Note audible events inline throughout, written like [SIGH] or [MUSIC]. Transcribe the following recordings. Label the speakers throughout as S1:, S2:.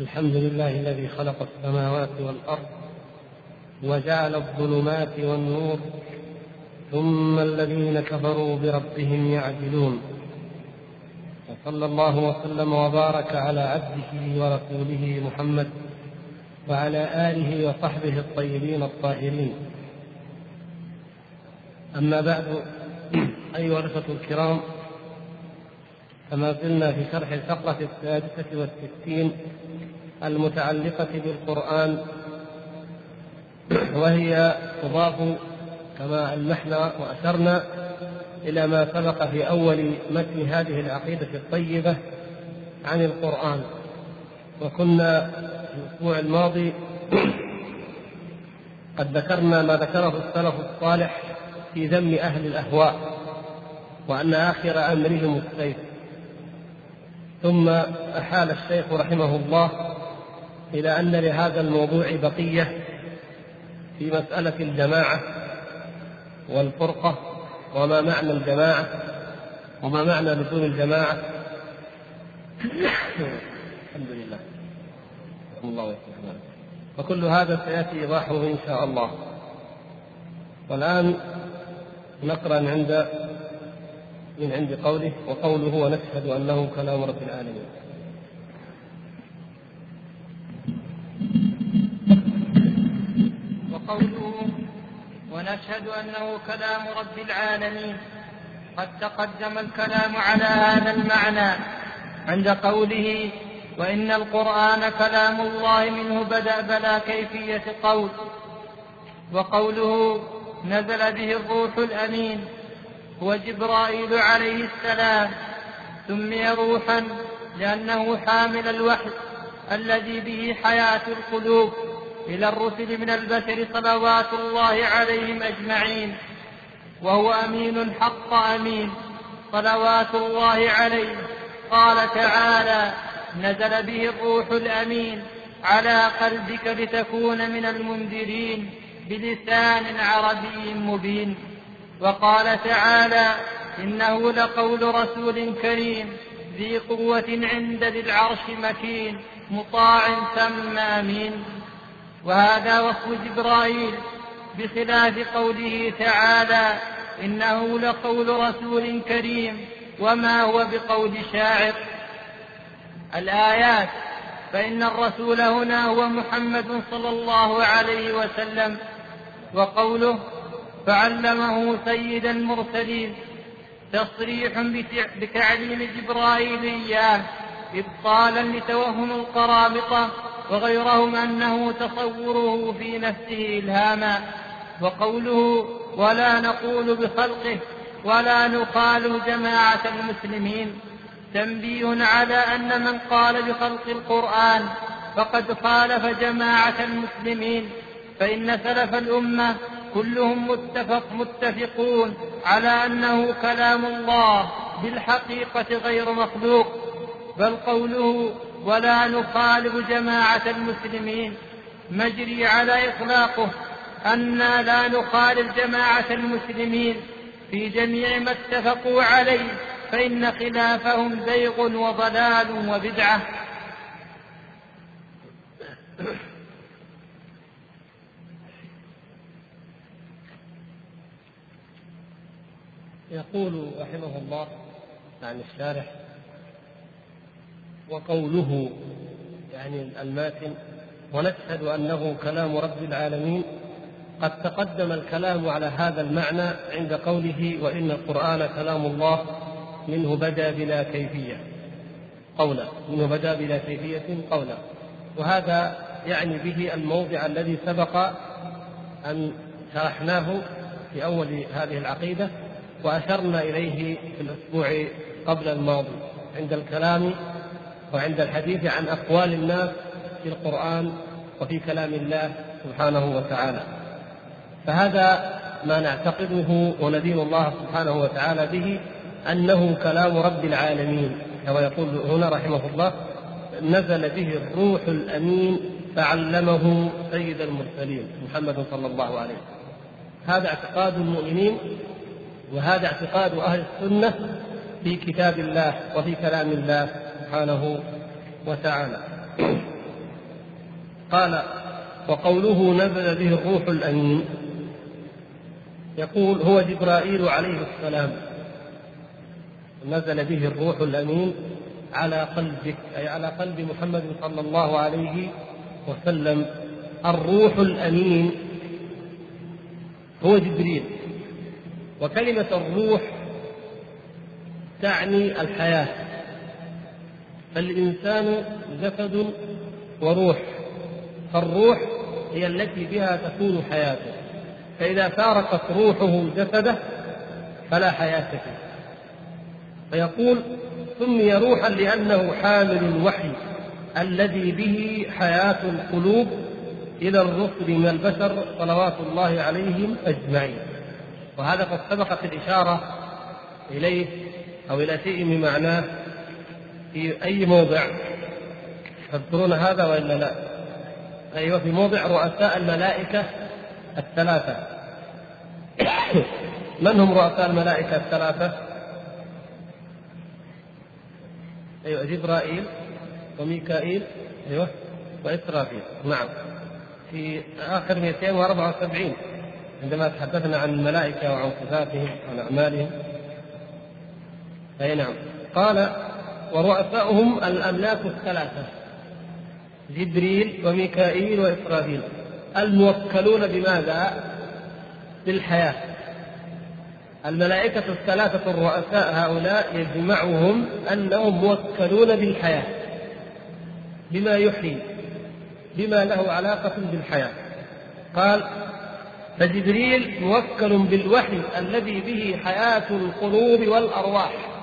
S1: الحمد لله الذي خلق السماوات والأرض وجعل الظلمات والنور ثم الذين كفروا بربهم يعدلون. وصلى الله وسلم وبارك على عبده ورسوله محمد وعلى آله وصحبه الطيبين الطاهرين. أما بعد أيها الأخوة الكرام فما زلنا في شرح الفقرة السادسة والستين المتعلقة بالقرآن وهي تضاف كما ألمحنا وأشرنا إلى ما سبق في أول متن هذه العقيدة الطيبة عن القرآن. وكنا في الأسبوع الماضي [CLEARS THROAT] قد ذكرنا ما ذكره السلف الصالح في ذم أهل الأهواء وأن آخر أمرهم السيف. ثم أحال الشيخ رحمه الله إلى أن لهذا الموضوع بقية في مسألة الجماعة والفرقة وما معنى الجماعة وما معنى لزوم الجماعة. الحمد لله. الله وسلم. وكل هذا سيأتي إيضاحه إن شاء الله. والآن نقرأ عند من عند قوله وقوله ونشهد أنه كلام رب العالمين.
S2: ونشهد أنه كلام رب العالمين. قد تقدم الكلام على هذا المعنى عند قوله وإن القرآن كلام الله منه بدأ بلا كيفية قول. وقوله نزل به الروح الأمين. هو جبرائيل عليه السلام. سمي روحا لأنه حامل الوحي الذي به حياة القلوب. إلى الرسل من البشر صلوات الله عليهم أجمعين وهو أمين حق أمين صلوات الله عليه. قال تعالى نزل به الروح الأمين على قلبك لتكون من المنذرين بلسان عربي مبين. وقال تعالى إنه لقول رسول كريم ذي قوة عند ذي العرش مكين مطاع ثم أمين. وهذا وصف جبرائيل بخلاف قوله تعالى إنه لقول رسول كريم وما هو بقول شاعر. الآيات فإن الرسول هنا هو محمد صلى الله عليه وسلم وقوله فعلمه سيد المرسلين. تصريح بتعليم جبرائيل إياه إبطالا لتوهم القرامطة وغيرهم أنه تصوره في نفسه إلهاما وقوله ولا نقول بخلقه ولا نخالف جماعة المسلمين تنبيه على أن من قال بخلق القرآن فقد خالف جماعة المسلمين فإن سلف الأمة كلهم متفق متفقون على أنه كلام الله بالحقيقة غير مخلوق بل قوله ولا نخالف جماعة المسلمين. مجري على إطلاقه أنا لا نخالف جماعة المسلمين. في جميع ما اتفقوا عليه فإن خلافهم زيغ وضلال وبدعة.
S1: يقول رحمه الله عن الشارح وقوله يعني الماتن ونشهد أنه كلام رب العالمين قد تقدم الكلام على هذا المعنى عند قوله وإن القرآن كلام الله منه بدا بلا كيفية قولا منه بدا بلا كيفية قولا. وهذا يعني به الموضع الذي سبق أن شرحناه في أول هذه العقيدة وأشرنا إليه في الأسبوع قبل الماضي عند الكلام وعند الحديث عن أقوال الناس في القرآن وفي كلام الله سبحانه وتعالى. فهذا ما نعتقده وندين الله سبحانه وتعالى به أنه كلام رب العالمين. كما يقول هنا رحمه الله نزل به الروح الأمين فعلمه سيد المرسلين محمد صلى الله عليه هذا اعتقاد المؤمنين وهذا اعتقاد أهل السنة في كتاب الله وفي كلام الله سبحانه وتعالى. قال وقوله نزل به الروح الأمين يقول هو جبرائيل عليه السلام. نزل به الروح الأمين على قلبك أي على قلب محمد صلى الله عليه وسلم. الروح الأمين هو جبريل. وكلمة الروح تعني الحياة. فالإنسان جسد وروح فالروح هي التي بها تكون حياته. فإذا فارقت روحه جسده فلا حياة فيه. فيقول سمي روحا لأنه حامل الوحي الذي به حياة القلوب إلى الرسل من البشر صلوات الله عليهم أجمعين. وهذا قد سبقت الإشارة إليه أو إلى شيء من معناه في أي موضع؟ تذكرون هذا وإلا لا؟ أيوه في موضع رؤساء الملائكة الثلاثة. [COUGHS] من هم رؤساء الملائكة الثلاثة؟ أيوه جبرائيل وميكائيل أيوه وإسرافيل. نعم. في آخر 274 عندما تحدثنا عن الملائكة وعن صفاتهم وعن أعمالهم. أي نعم. قال ورؤساؤهم الأملاك الثلاثة جبريل وميكائيل وإسرافيل. الموكلون بماذا؟ بالحياة. الملائكة الثلاثة الرؤساء هؤلاء يجمعهم أنهم موكلون بالحياة بما يحيي بما له علاقة بالحياة. قال فجبريل موكل بالوحي الذي به حياة القلوب والأرواح.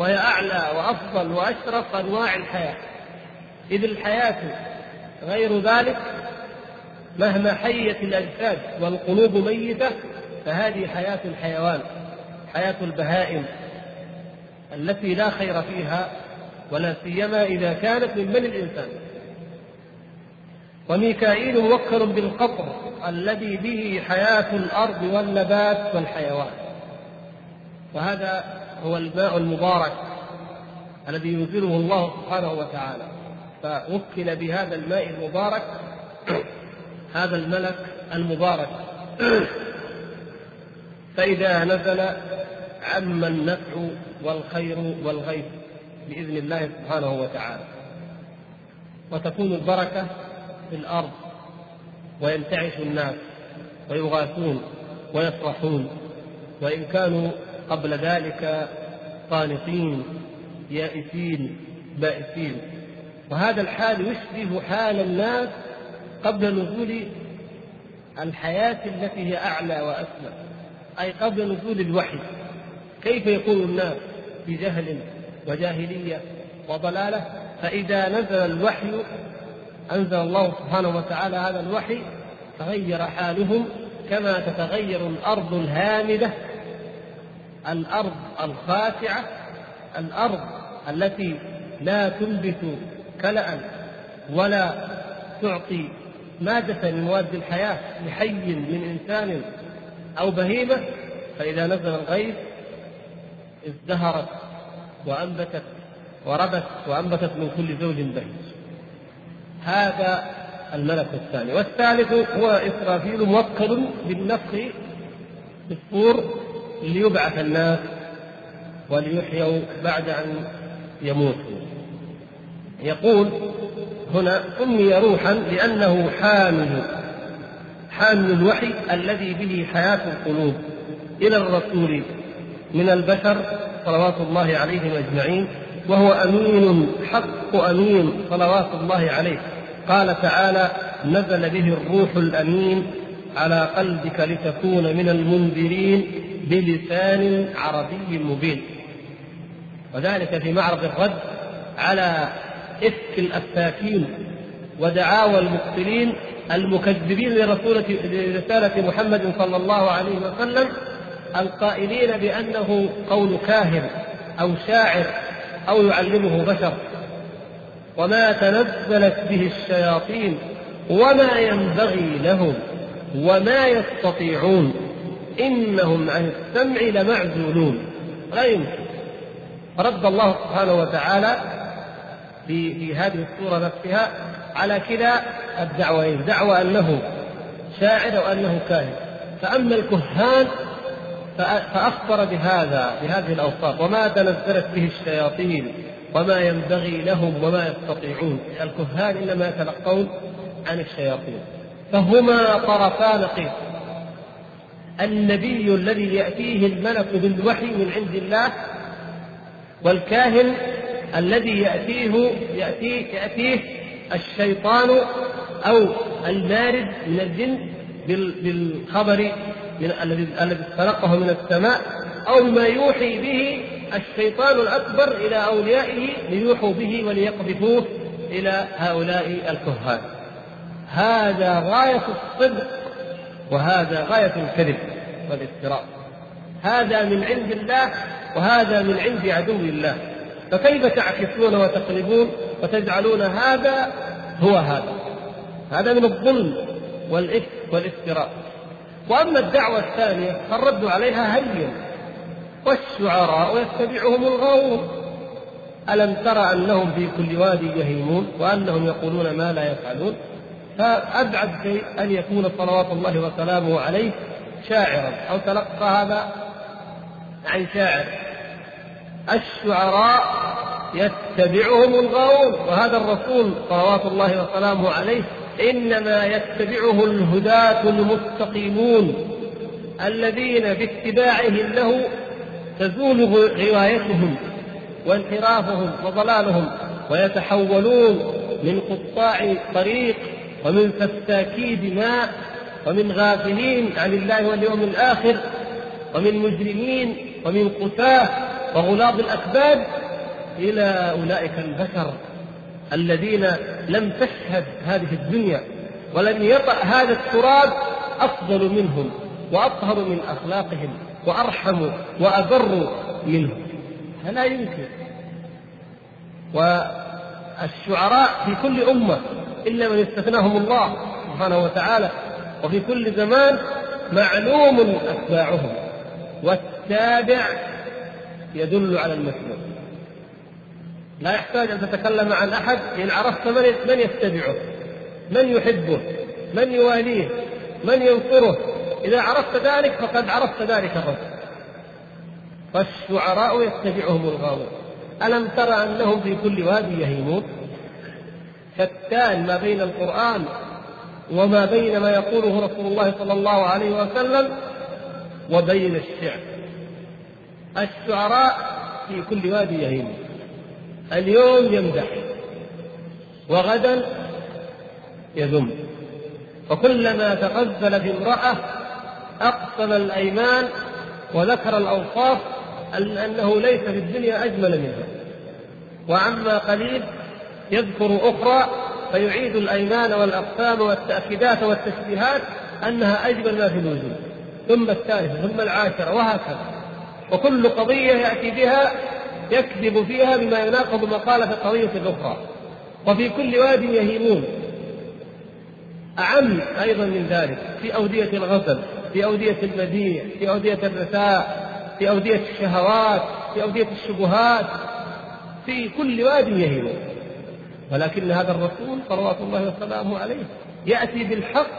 S1: وهي أعلى وأفضل وأشرف أنواع الحياة. إذ الحياة غير ذلك مهما حيت الأجساد والقلوب ميتة فهذه حياة الحيوان حياة البهائم التي لا خير فيها ولا سيما إذا كانت من بني الإنسان. وميكائيل موكل بالقطر الذي به حياة الأرض والنبات والحيوان. وهذا هو الماء المبارك الذي ينزله الله سبحانه وتعالى. فوكل بهذا الماء المبارك هذا الملك المبارك. فإذا نزل عم النفع والخير والغيث بإذن الله سبحانه وتعالى. وتكون البركة في الأرض وينتعش الناس ويغاثون ويفرحون. وإن كانوا قبل ذلك قانطين يائسين بائسين. وهذا الحال يشبه حال الناس قبل نزول الحياة التي هي أعلى وأسمى أي قبل نزول الوحي. كيف يكون الناس في جهل وجاهلية وضلالة؟ فإذا نزل الوحي أنزل الله سبحانه وتعالى هذا الوحي تغير حالهم كما تتغير الأرض الهامدة الأرض الخاشعة الأرض التي لا تنبت كلأ ولا تعطي مادة من مواد الحياة لحي من إنسان أو بهيمة فإذا نزل الغيث ازدهرت وأنبتت وربت وأنبتت من كل زوج بهيج. هذا الملك الثاني. والثالث هو إسرافيل موكل بالنفخ بالصور ليبعث الناس وليحيوا بعد أن يموتوا. يقول هنا سمي روحا لأنه حامل حامل الوحي الذي به حياة القلوب إلى الرسول من البشر صلوات الله عليهم أجمعين وهو أمين حق أمين صلوات الله عليه. قال تعالى نزل به الروح الأمين على قلبك لتكون من المنذرين. بلسان عربي مبين. وذلك في معرض الرد على إفك الأفاكين ودعاوى المبطلين المكذبين لرسالة محمد صلى الله عليه وسلم القائلين بأنه قول كاهن أو شاعر أو يعلمه بشر. وما تنزلت به الشياطين وما ينبغي لهم وما يستطيعون. إنهم عن السمع لمعزولون. لا يمكن رد الله سبحانه وتعالى في في هذه الصورة نفسها على كلا الدعوين. دعوى أنه شاعر وأنه كاهن. فأما الكهان فأخبر بهذا بهذه الأوصاف. وما تنزلت به الشياطين وما ينبغي لهم وما يستطيعون. الكهان إنما يتلقون عن الشياطين. فهما طرفا نقيض النبي الذي يأتيه الملك بالوحي من عند الله والكاهن الذي يأتيه يأتيه يأتيه الشيطان أو المارد من الجن بالخبر من الذي الذي استلقه من السماء أو ما يوحي به الشيطان الأكبر إلى أوليائه ليوحوا به وليقذفوه إلى هؤلاء الكهان. هذا غاية الصدق وهذا غاية الكذب والافتراء هذا من عند الله وهذا من عند عدو الله. فكيف تعكسون وتقلبون وتجعلون هذا هو هذا؟ هذا من الظلم والإثم والافتراء وأما الدعوة الثانية فالرد عليها هين. والشعراء يتبعهم الغاوون ألم ترى أنهم في كل وادي يهيمون وأنهم يقولون ما لا يفعلون؟ فأبعد شيء أن يكون صلوات الله وسلامه عليه شاعرا أو تلقى هذا عن شاعر. الشعراء يتبعهم الغاوون وهذا الرسول صلوات الله وسلامه عليه إنما يتبعه الهداة المستقيمون الذين باتباعهم له تزول غوايتهم وانحرافهم وضلالهم ويتحولون من قطاع طريق ومن فساكي دماء ومن غافلين عن الله واليوم الآخر ومن مجرمين ومن قتاة وغلاظ الأكباد إلى أولئك البشر الذين لم تشهد هذه الدنيا ولم يطأ هذا التراب أفضل منهم وأطهر من أخلاقهم وأرحم وأبر منهم. فلا يمكن. والشعراء في كل أمة إلا من استثناهم الله سبحانه وتعالى. وفي كل زمان معلوم أتباعهم والتابع يدل على المسلوب لا يحتاج أن تتكلم عن أحد إن عرفت من من يتبعه من يحبه من يواليه من ينصره. إذا عرفت ذلك فقد عرفت ذلك الرجل فالشعراء يتبعهم الغاوون. ألم ترى أنهم في كل وادي يهيمون؟ شتان ما بين القرآن وما بين ما يقوله رسول الله صلى الله عليه وسلم وبين الشعر. الشعراء في كل وادي يهيم اليوم يمدح وغدا يذم. وكلما تغزل في امرأة أقسم الأيمان وذكر الأوصاف أنه ليس في الدنيا أجمل منها. وعما قليل يذكر أخرى فيعيد الأيمان والأقسام والتأكيدات والتشبيهات أنها أجمل ما في الوجود. ثم الثالثة ثم العاشرة وهكذا. وكل قضية يأتي بها يكذب فيها بما يناقض في القضية الأخرى وفي كل واد يهيمون. أعم أيضا من ذلك. في أودية الغزل في أودية المديح في أودية الرثاء في أودية الشهوات في أودية الشبهات في كل واد يهيمون. ولكن هذا الرسول صلوات الله وسلامه عليه يأتي بالحق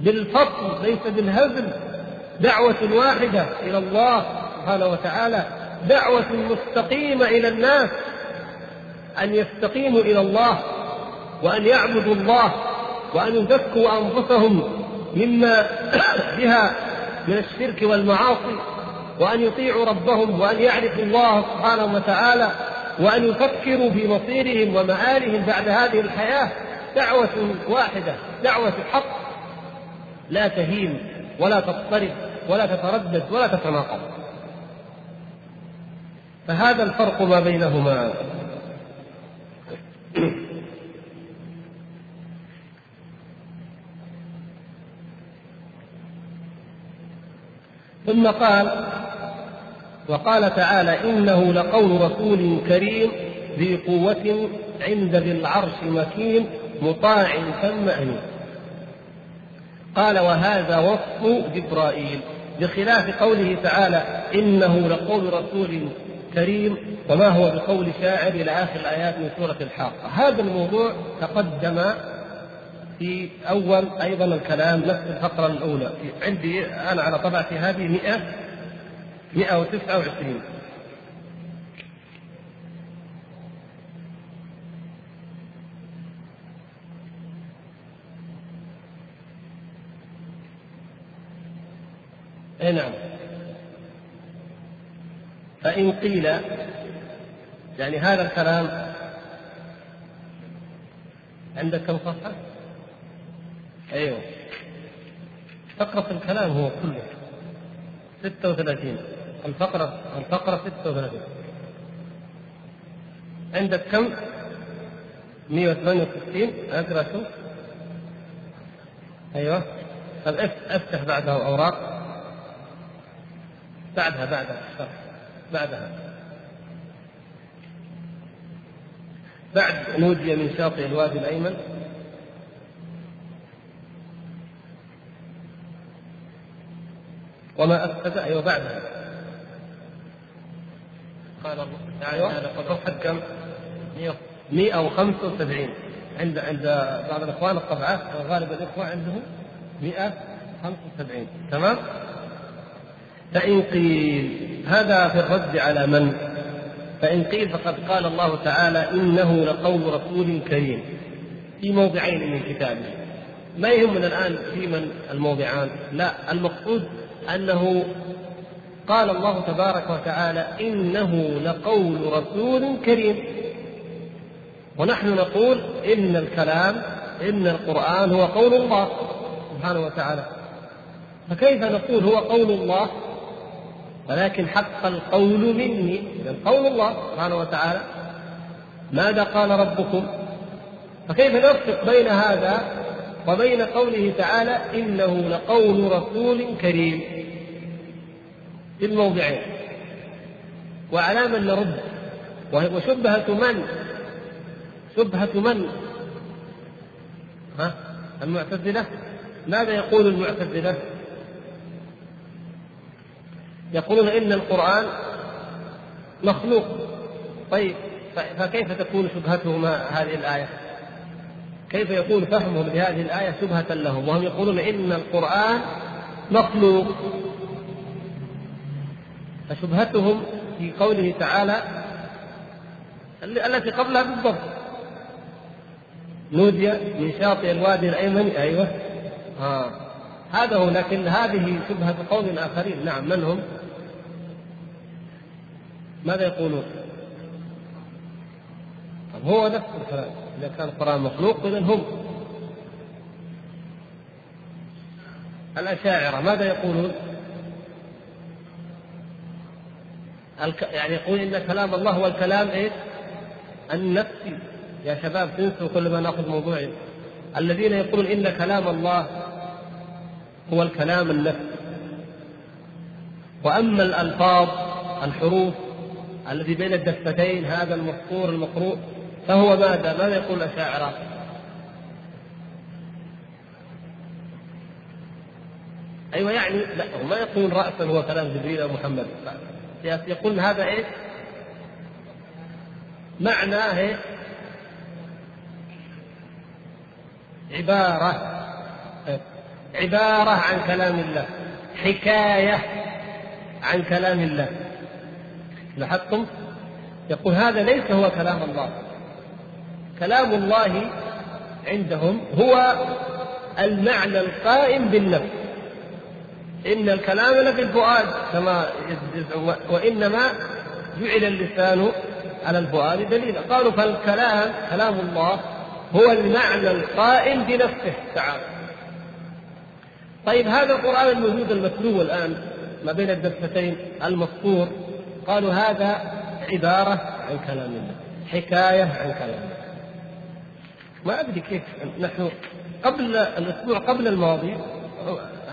S1: بالفصل ليس بالهزل. دعوة واحدة إلى الله سبحانه وتعالى دعوة مستقيمة إلى الناس أن يستقيموا إلى الله وأن يعبدوا الله وأن يزكوا أنفسهم مما [COUGHS] بها من الشرك والمعاصي وأن يطيعوا ربهم وأن يعرفوا الله سبحانه وتعالى. وأن يفكروا في مصيرهم ومآلهم بعد هذه الحياة دعوة واحدة دعوة حق لا تهين ولا تضطرب ولا تتردد ولا تتناقض. فهذا الفرق ما بينهما. ثم قال وقال تعالى إنه لقول رسول كريم ذي قوة عند ذي العرش مكين مطاع ثم أمين قال وهذا وصف جبرائيل بخلاف قوله تعالى إنه لقول رسول كريم وما هو بقول شاعر إلى آخر الآيات من سورة الحاقة. هذا الموضوع تقدم في أول أيضا الكلام نفس الفقرة الأولى. عندي أنا على طبعتي هذه 100 129 أي نعم. فإن قيل يعني هذا الكلام عندك كم صفحة؟ أيوه. فقرة الكلام هو كله 36 الفقرة الفقرة 36 عندك كم؟ 168 أقرأ شوف أيوه. طب افتح بعده اوراق بعدها بعدها. بعدها. بعد نودي من شاطئ الوادي الأيمن. وما أفسد أيوة بعدها. أيوة. صفحة كم؟ 175 عند عند بعض الإخوان الطبعات غالب الإخوة عندهم 175 تمام؟ فإن قيل هذا في الرد على من؟ فإن قيل فقد قال الله تعالى إنه لقول رسول كريم في موضعين من كتابه ما يهمنا الآن في من الموضعان لا المقصود أنه قال الله تبارك وتعالى إنه لقول رسول كريم. ونحن نقول إن الكلام إن القرآن هو قول الله سبحانه وتعالى. فكيف نقول هو قول الله؟ ولكن حق القول مني. إذا قول الله سبحانه وتعالى. ماذا قال ربكم؟ فكيف نفرق بين هذا وبين قوله تعالى إنه لقول رسول كريم؟ في الموضعين. وعلى من نرد وشبهة من؟ شبهة من؟ ها؟ المعتزلة؟ ماذا يقول المعتزلة؟ يقولون إن القرآن مخلوق. طيب فكيف تكون شبهتهم هذه الآية؟ كيف يكون فهمهم لهذه الآية شبهة لهم؟ وهم يقولون إن القرآن مخلوق. فشبهتهم في قوله تعالى التي قبلها بالضبط نودي من شاطئ الوادي الأيمن أيوه آه. هذا هو لكن هذه شبهة قوم آخرين نعم من هم؟ ماذا يقولون؟ طب هو نفس الكلام إذا كان القرآن مخلوق إذا هم الأشاعرة ماذا يقولون؟ يعني يقول إن كلام الله هو الكلام إيش؟ النفسي يا شباب تنسوا كل ما نأخذ موضوعي الذين يقولون إن كلام الله هو الكلام النفسي وأما الألفاظ الحروف الذي بين الدفتين هذا المسطور المقروء فهو ماذا؟ ماذا يقول الأشاعرة؟ أيوة يعني لا ما يقول رأسا هو كلام جبريل أو محمد يقول هذا إيش؟ معناه إيش؟ عبارة عبارة عن كلام الله حكاية عن كلام الله لاحظتم؟ يقول هذا ليس هو كلام الله كلام الله عندهم هو المعنى القائم بالنفس إن الكلام لفي الفؤاد كما يزعم وإنما جعل اللسان على الفؤاد دليلا قالوا فالكلام كلام الله هو المعنى القائم بنفسه تعالى. طيب هذا القرآن الموجود المتلو الآن ما بين الدفتين المسطور قالوا هذا عبارة عن كلام الله حكاية عن كلام الله. ما أدري كيف نحن قبل الأسبوع قبل الماضي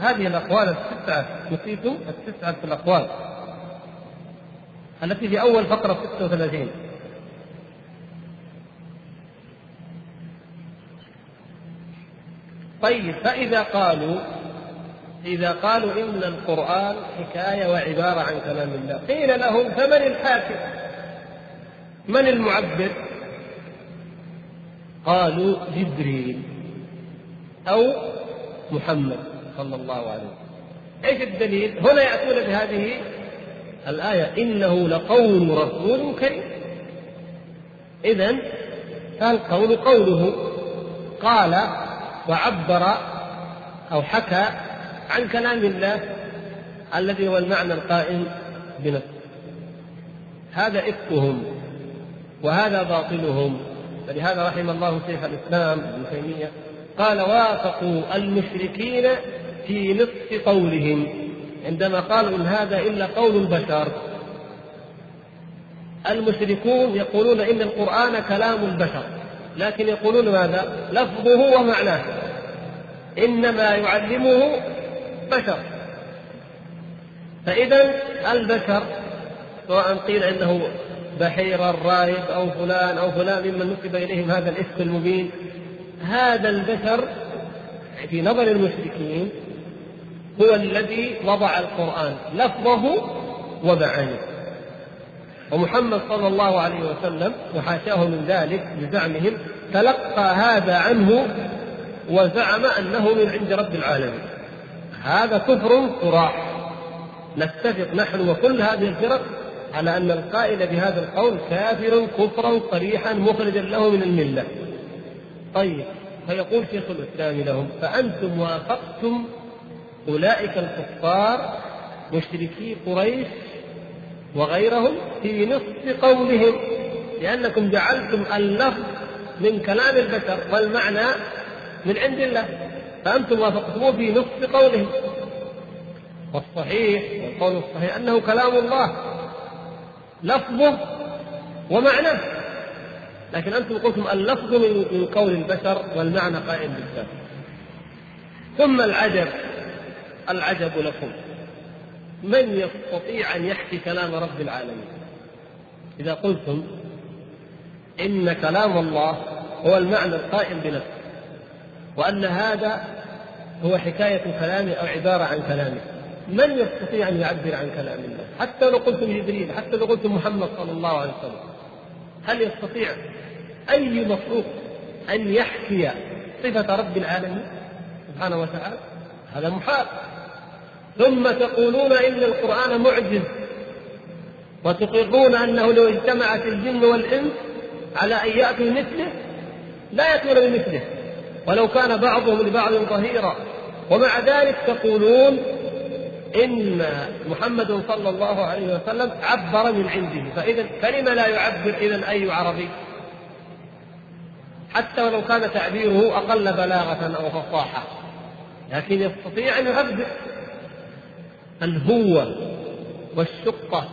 S1: هذه الأقوال التسعة نسيتم التسعة الأقوال. التي في أول فقرة 36 طيب فإذا قالوا إذا قالوا إن القرآن حكاية وعبارة عن كلام الله قيل لهم فمن الحاكم؟ من المعبر قالوا جبريل أو محمد. صلى الله عليه وسلم. إيش الدليل؟ هنا يأتون بهذه الآية. إنه لقول رسول كريم. إذا فالقول قوله قال وعبر أو حكى عن كلام الله الذي هو المعنى القائم بنفسه. هذا إفكهم وهذا باطلهم فلهذا رحم الله شيخ الإسلام ابن تيمية قال وافقوا المشركين في نصف قولهم. عندما قالوا إن هذا إلا قول البشر. المشركون يقولون إن القرآن كلام البشر. لكن يقولون ماذا؟ لفظه ومعناه. إنما يعلمه بشر. فإذا البشر سواء قيل إنه بحير الراهب أو فلان أو فلان ممن نسب إليهم هذا الإفك المبين هذا البشر في نظر المشركين هو الذي وضع القرآن لفظه ومعانيه ومحمد صلى الله عليه وسلم وحاشاه من ذلك بزعمهم تلقى هذا عنه وزعم أنه من عند رب العالمين. هذا كفر صراح. نتفق نحن وكل هذه الفرق على أن القائل بهذا القول كافر كفرا صريحا مخرجا له من الملة. طيب فيقول شيخ الإسلام لهم فأنتم وافقتم أولئك الكفار مشركي قريش وغيرهم في نصف قولهم لأنكم جعلتم اللفظ من كلام البشر والمعنى من عند الله فأنتم وافقتموه في نصف قولهم. والصحيح والقول الصحيح أنه كلام الله لفظه ومعناه. لكن أنتم قلتم اللفظ من قول البشر والمعنى قائم بالذات. ثم العجب العجب لكم. من يستطيع أن يحكي كلام رب العالمين؟ إذا قلتم إن كلام الله هو المعنى القائم بنفسه وأن هذا هو حكاية كلامه أو عبارة عن كلامه. من يستطيع أن يعبر عن كلام الله؟ حتى لو قلتم جبريل حتى لو قلتم محمد صلى الله عليه وسلم. هل يستطيع أي مخلوق أن يحكي صفة رب العالمين؟ سبحانه وتعالى. هذا محال. ثم تقولون إن القرآن معجز وتقرون أنه لو اجتمعت الجن والإنس على أن يأتوا مثله لا يأتون بمثله. ولو كان بعضهم لبعض ظهيرا. ومع ذلك تقولون إن محمد صلى الله عليه وسلم عبر من عنده. فإذا فلم لا يعبر إذا أي عربي؟ حتى ولو كان تعبيره أقل بلاغة أو فصاحة. لكن يستطيع أن يعبر. الهوة والشقة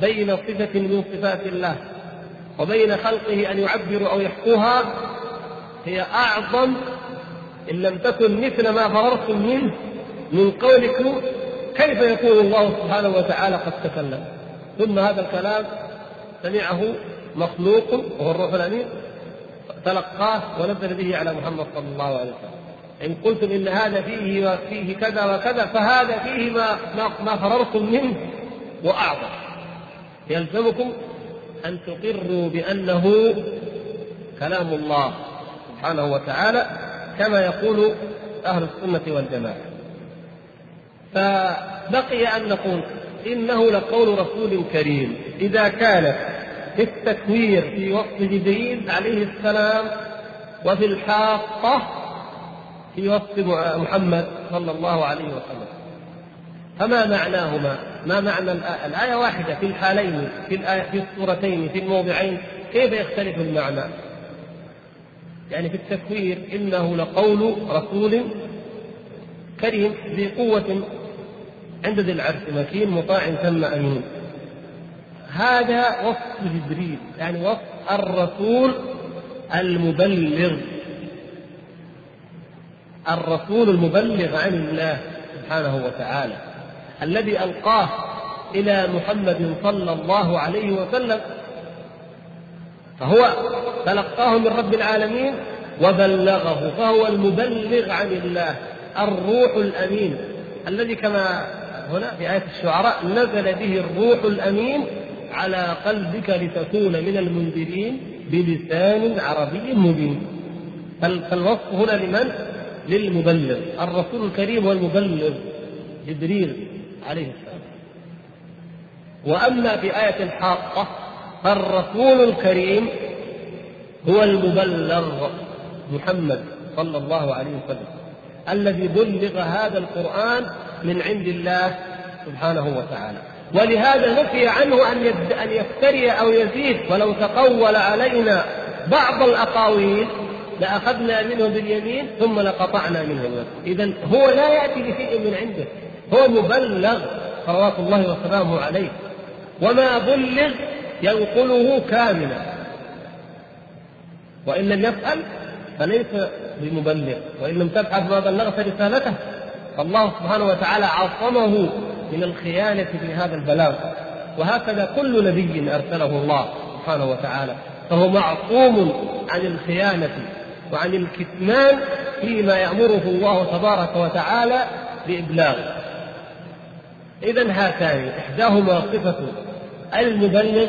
S1: بين صفة من صفات الله وبين خلقه أن يعبروا أو يحكوها هي أعظم إن لم تكن مثل ما فررتم منه من قولكم كيف يكون الله سبحانه وتعالى قد تكلم. ثم هذا الكلام سمعه مخلوق وهو الروح الأمين تلقاه ونزل به على محمد صلى الله عليه وسلم. إن قلتم إن هذا فيه وفيه كذا وكذا فهذا فيه ما ما فررتم منه وأعظم. يلزمكم أن تقروا بأنه كلام الله سبحانه وتعالى كما يقول أهل السنة والجماعة. فبقي أن نقول إنه لقول رسول كريم. إذا كان في التكوير في وصف جبريل عليه السلام وفي الحاقة في وصف محمد صلى الله عليه وسلم فما معناهما؟ ما معنى الآية؟ الآية واحدة في الحالين في الآية في السورتين في الموضعين كيف يختلف المعنى؟ يعني في التكوير إنه لقول رسول كريم ذي قوة عند ذي العرش مكين مطاع ثم أمين هذا وصف جبريل يعني وصف الرسول المبلغ الرسول المبلغ عن الله سبحانه وتعالى الذي ألقاه إلى محمد صلى الله عليه وسلم فهو تلقاه من رب العالمين وبلغه فهو المبلغ عن الله الروح الأمين الذي كما هنا في آية الشعراء نزل به الروح الأمين على قلبك لتكون من المنذرين بلسان عربي مبين فالوصف هنا لمن؟ للمبلغ الرسول الكريم هو المبلغ جبريل عليه السلام. وأما في آية الحاقة فالرسول الكريم هو المبلغ محمد صلى الله عليه وسلم الذي بلغ هذا القرآن من عند الله سبحانه وتعالى. ولهذا نفي عنه أن أن يفتري أو يزيد ولو تقول علينا بعض الأقاويل لأخذنا منه باليمين ثم لقطعنا منه الوتر إذا هو لا يأتي بشيء من عنده. هو مبلغ صلوات الله وسلامه عليه. وما بلغ ينقله كاملا. وإن لم يفعل فليس بمبلغ. وإن لم تفعل فما بلغت رسالته. فالله سبحانه وتعالى عصمه من الخيانة في هذا البلاغ. وهكذا كل نبي أرسله الله سبحانه وتعالى. فهو معصوم عن الخيانة. وعن الكتمان فيما يأمره الله تبارك وتعالى بإبلاغه. إذا هاتان إحداهما صفة المبلغ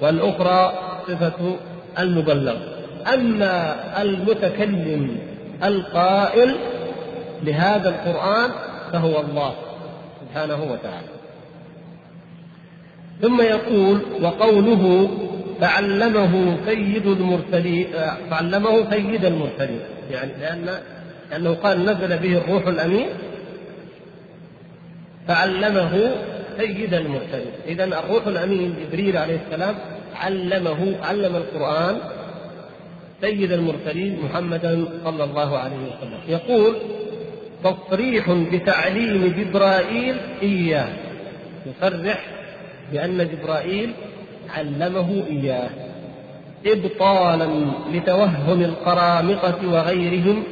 S1: والأخرى صفة المبلغ. أما المتكلم القائل لهذا القرآن فهو الله سبحانه وتعالى. ثم يقول وقوله فعلمه سيد المرسلين فعلمه سيد المرسلين. يعني لأن لأنه قال نزل به الروح الأمين فعلمه سيد المرسلين. إذا الروح الأمين جبريل عليه السلام علمه علم القرآن سيد المرسلين محمدا صلى الله عليه وسلم. يقول تصريح بتعليم جبرائيل إياه. يصرح بأن جبرائيل علمه إياه إبطالا لتوهم القرامطة وغيرهم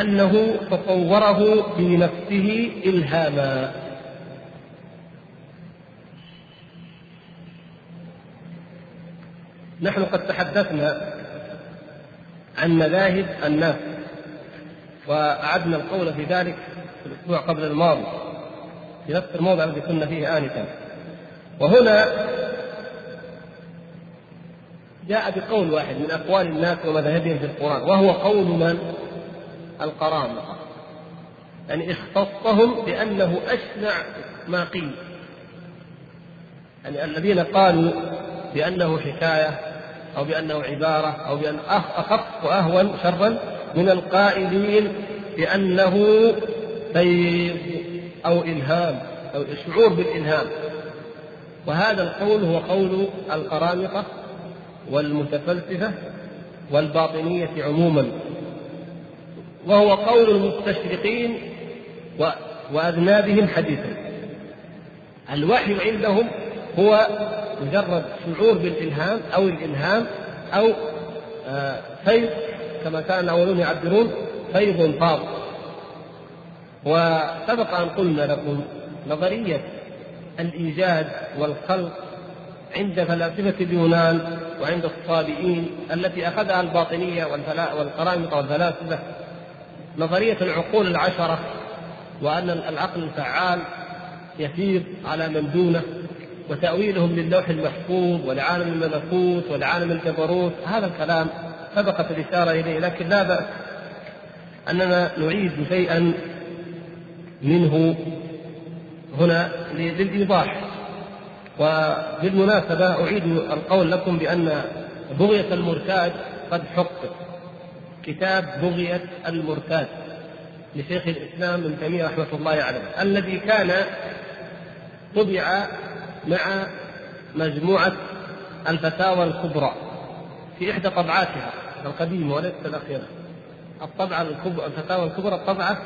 S1: أنه تصوره بنفسه إلهاما. نحن قد تحدثنا عن مذاهب الناس وأعدنا القول في ذلك في الأسبوع قبل الماضي في نفس الموضع الذي كنا فيه آنفا. وهنا جاء بقول واحد من أقوال الناس ومذاهبهم في القرآن وهو قول من؟ القرامطة يعني اختصهم بأنه أشنع ما قيل. يعني الذين قالوا بأنه حكاية أو بأنه عبارة أو بأن أخف وأهون شرا من القائلين بأنه فيض أو إلهام أو شعور بالإلهام. وهذا القول هو قول القرامطة والمتفلسفة والباطنية عموما. وهو قول المستشرقين وأذنابهم حديثا. الوحي عندهم هو مجرد شعور بالإلهام أو الإلهام أو آه، فيض كما كان الأولون يعبرون فيض فاض وسبق أن قلنا لكم نظرية الإيجاد والخلق عند فلاسفة اليونان وعند الصابئين التي أخذها الباطنية والقرامطة والفلاسفة نظرية العقول العشرة وأن العقل الفعال يسير على من دونه وتأويلهم للوح المحفوظ ولعالم الملكوت ولعالم الجبروت. هذا الكلام سبقت الإشارة إليه لكن لا بأس أننا نعيد شيئا منه هنا للإيضاح. وبالمناسبة أعيد القول لكم بأن بغية المرتاد قد حقق كتاب بغية المرتاد لشيخ الإسلام ابن تيمية رحمة الله عليه. الذي كان طبع مع مجموعة الفتاوى الكبرى في إحدى طبعاتها القديمة وليست الأخيرة. الطبعة الكبرى الفتاوى الكبرى الطبعة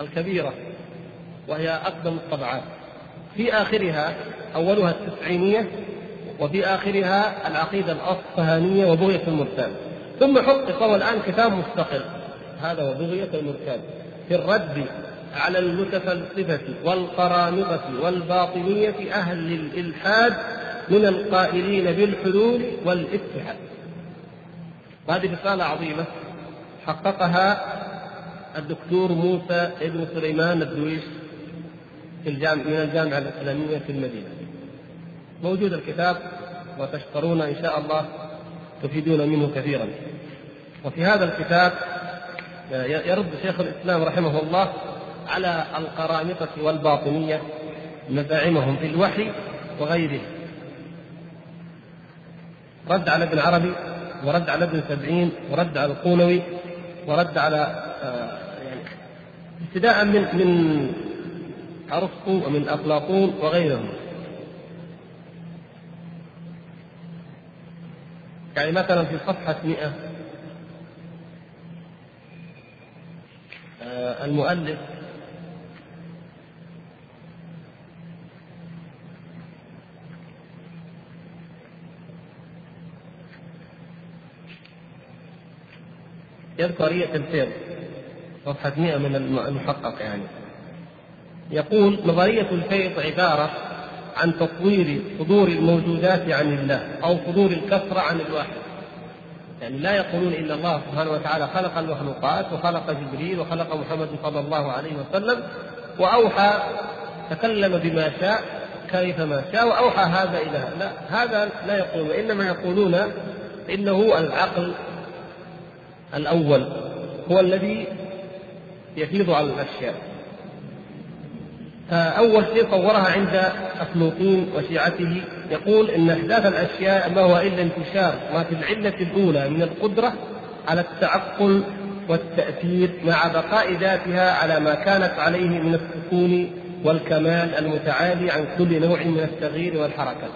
S1: الكبيرة وهي أقدم الطبعات. في آخرها أولها التسعينية وفي آخرها العقيدة الأصفهانية وبغية المرتاد ثم حقق وهو الآن كتاب مستقل. هذا وبغية المرتاد في الرد على المتفلسفة والقرامطة والباطنية أهل الإلحاد من القائلين بالحلول والاتحاد. هذه رسالة عظيمة حققها الدكتور موسى ابن سليمان الدويش في الجامع من الجامعة الإسلامية في المدينة. موجود الكتاب وتشترون إن شاء الله تفيدون منه كثيرا. وفي هذا الكتاب يرد شيخ الإسلام رحمه الله على القرامطة والباطنية مزاعمهم في الوحي وغيره رد على ابن عربي ورد على ابن سبعين ورد على القولوي ورد على آه، يعني ابتداء من من ارسطو ومن افلاطون وغيرهم. يعني مثلا في صفحة 100 آه، المؤلف يذكر رية الفيض. صفحة 100 من المحقق يعني. يقول نظرية الفيض عبارة عن تطوير صدور الموجودات عن الله أو صدور الكثرة عن الواحد. يعني لا يقولون إن الله سبحانه وتعالى خلق المخلوقات وخلق جبريل وخلق محمد صلى الله عليه وسلم وأوحى تكلم بما شاء كيفما شاء وأوحى هذا إلى لا هذا لا يقولون إنما يقولون إنه العقل الأول هو الذي يفيض على الأشياء. فأول شيء صورها عند أفلوطين وشيعته يقول إن إحداث الأشياء ما هو إلا انتشار ما في العلة الأولى من القدرة على التعقل والتأثير مع بقاء ذاتها على ما كانت عليه من السكون والكمال المتعالي عن كل نوع من التغيير والحركة.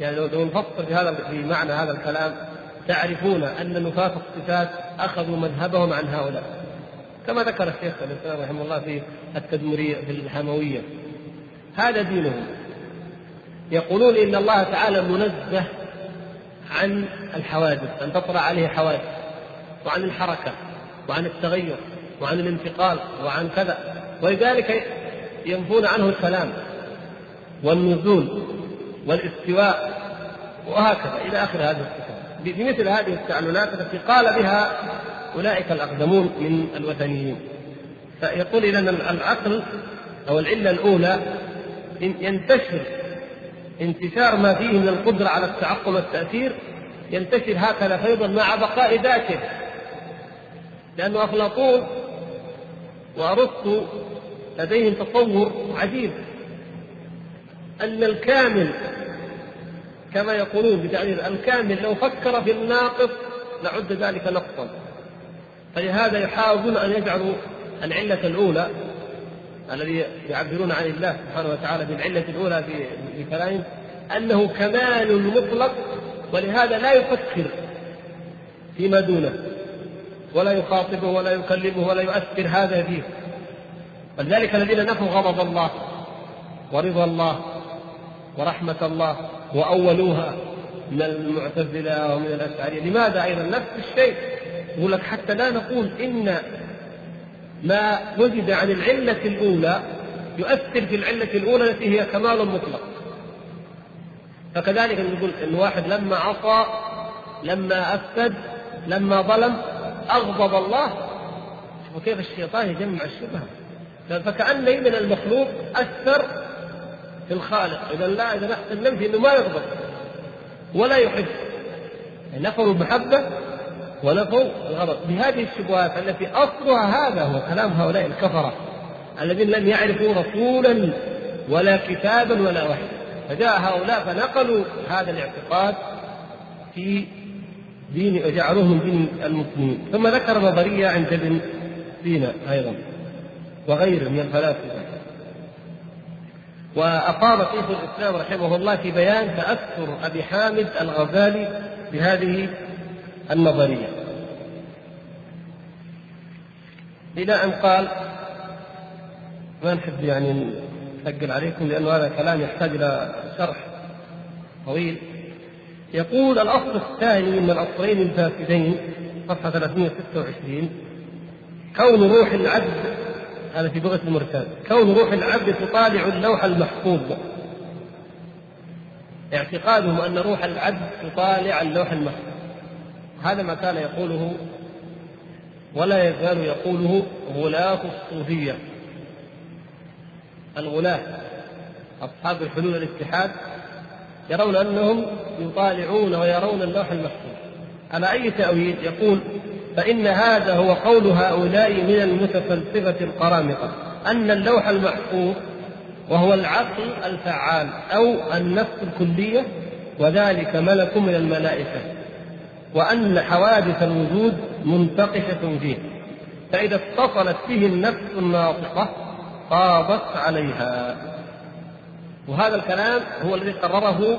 S1: يعني لو نفصل في هذا في معنى هذا الكلام تعرفون أن نفاة الصفات أخذوا مذهبهم عن هؤلاء كما ذكر الشيخ الإسلام رحمه الله في التدمرية في الحموية. هذا دينهم. يقولون إن الله تعالى منزه عن الحوادث أن تطرأ عليه حوادث وعن الحركة وعن التغير وعن الانتقال وعن كذا. ولذلك ينفون عنه الكلام والنزول والإستواء وهكذا إلى آخر هذه الصفات بمثل هذه التعللات التي قال بها أولئك الأقدمون من الوثنيين. فيقول إذا العقل أو العلة الأولى ينتشر انتشار ما فيه من القدرة على التعقل والتأثير ينتشر هكذا فيضا مع بقاء ذاته. لأن أفلاطون وأرسطو لديهم تصور عجيب أن الكامل كما يقولون بتعبير الكامل لو فكر في الناقص لعد ذلك نقصا. فلهذا يحاولون أن يجعلوا العلة الأولى الذي يعبرون عن الله سبحانه وتعالى بالعلة الأولى في كلامهم أنه كمال مطلق ولهذا لا يفكر فيما دونه ولا يخاطبه ولا يكلمه ولا يؤثر هذا فيه. ولذلك الذين نفوا غضب الله ورضا الله ورحمة الله وأولوها من المعتزلة ومن الأشعرية. لماذا أيضا؟ نفس الشيء. يقول لك حتى لا نقول إن ما وجد عن العلة الأولى يؤثر في العلة الأولى التي هي كمال مطلق. فكذلك نقول إن واحد لما عصى لما أفسد لما ظلم أغضب الله. وكيف الشيطان يجمع الشبهة فكأن من المخلوق أثر في الخالق. إذا لا إذا نحسن ننفي أنه ما يغضب ولا يحب. يعني نفوا المحبة ونفوا الغضب. بهذه الشبهات التي أصلها هذا هو كلام هؤلاء الكفرة الذين لم يعرفوا رسولا ولا كتابا ولا وحي فجاء هؤلاء فنقلوا هذا الاعتقاد في دين وجعلوه من دين المسلمين. ثم ذكر نظرية عند ابن سينا أيضا وغيره من الفلاسفة. وأقام شيخ الإسلام رحمه الله في بيان تأثر أبي حامد الغزالي بهذه النظرية. إلى أن قال ما نحب يعني نثقل عليكم لأن هذا كلام يحتاج إلى شرح طويل. يقول الأصل الثاني من الأصلين الفاسدين صفحة 326 كون روح العبد هذا في لغة المرتاد. كون روح العبد تطالع اللوح المحفوظ. اعتقادهم أن روح العبد تطالع اللوح المحفوظ. هذا ما كان يقوله ولا يزال يقوله غلاة الصوفية. الغلاة أصحاب الحلول الاتحاد يرون أنهم يطالعون ويرون اللوح المحفوظ. على أي تأويل؟ يقول فإن هذا هو قول هؤلاء من المتفلسفة القرامطة أن اللوح المحفوظ وهو العقل الفعال أو النفس الكلية وذلك ملك من الملائكة وأن حوادث الوجود منتقشة فيه فإذا اتصلت به النفس الناطقة قاضت عليها. وهذا الكلام هو الذي قرره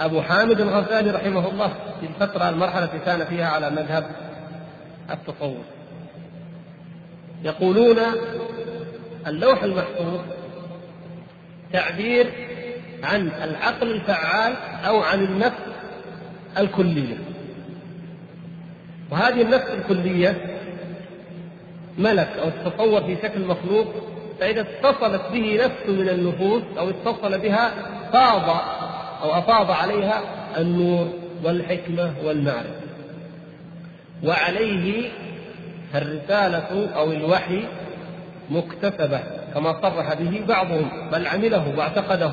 S1: أبو حامد الغزالي رحمه الله في الفترة المرحلة التي كان فيها على مذهب التصوف يقولون اللوح المحفوظ تعبير عن العقل الفعال أو عن النفس الكلية. وهذه النفس الكلية ملك أو تتصور في شكل مخلوق فإذا اتصلت به نفس من النفوس أو اتصل بها فاض أو أفاض عليها النور والحكمة والمعرفة. وعليه الرسالة أو الوحي مكتسبة كما صرح به بعضهم بل عمله واعتقده.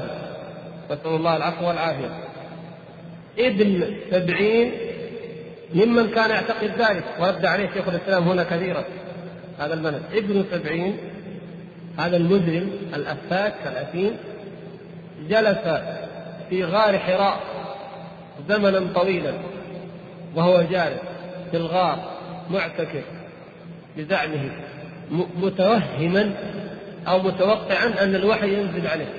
S1: نسأل الله العفو والعافية. ابن سبعين ممن كان يعتقد ذلك ورد عليه شيخ الإسلام هنا كثيرا هذا المنهج. ابن سبعين هذا المجرم الأفاك الأثيم جلس في غار حراء زمنا طويلا وهو جالس. في الغار معتكف بزعمه متوهما أو متوقعا أن الوحي ينزل عليه.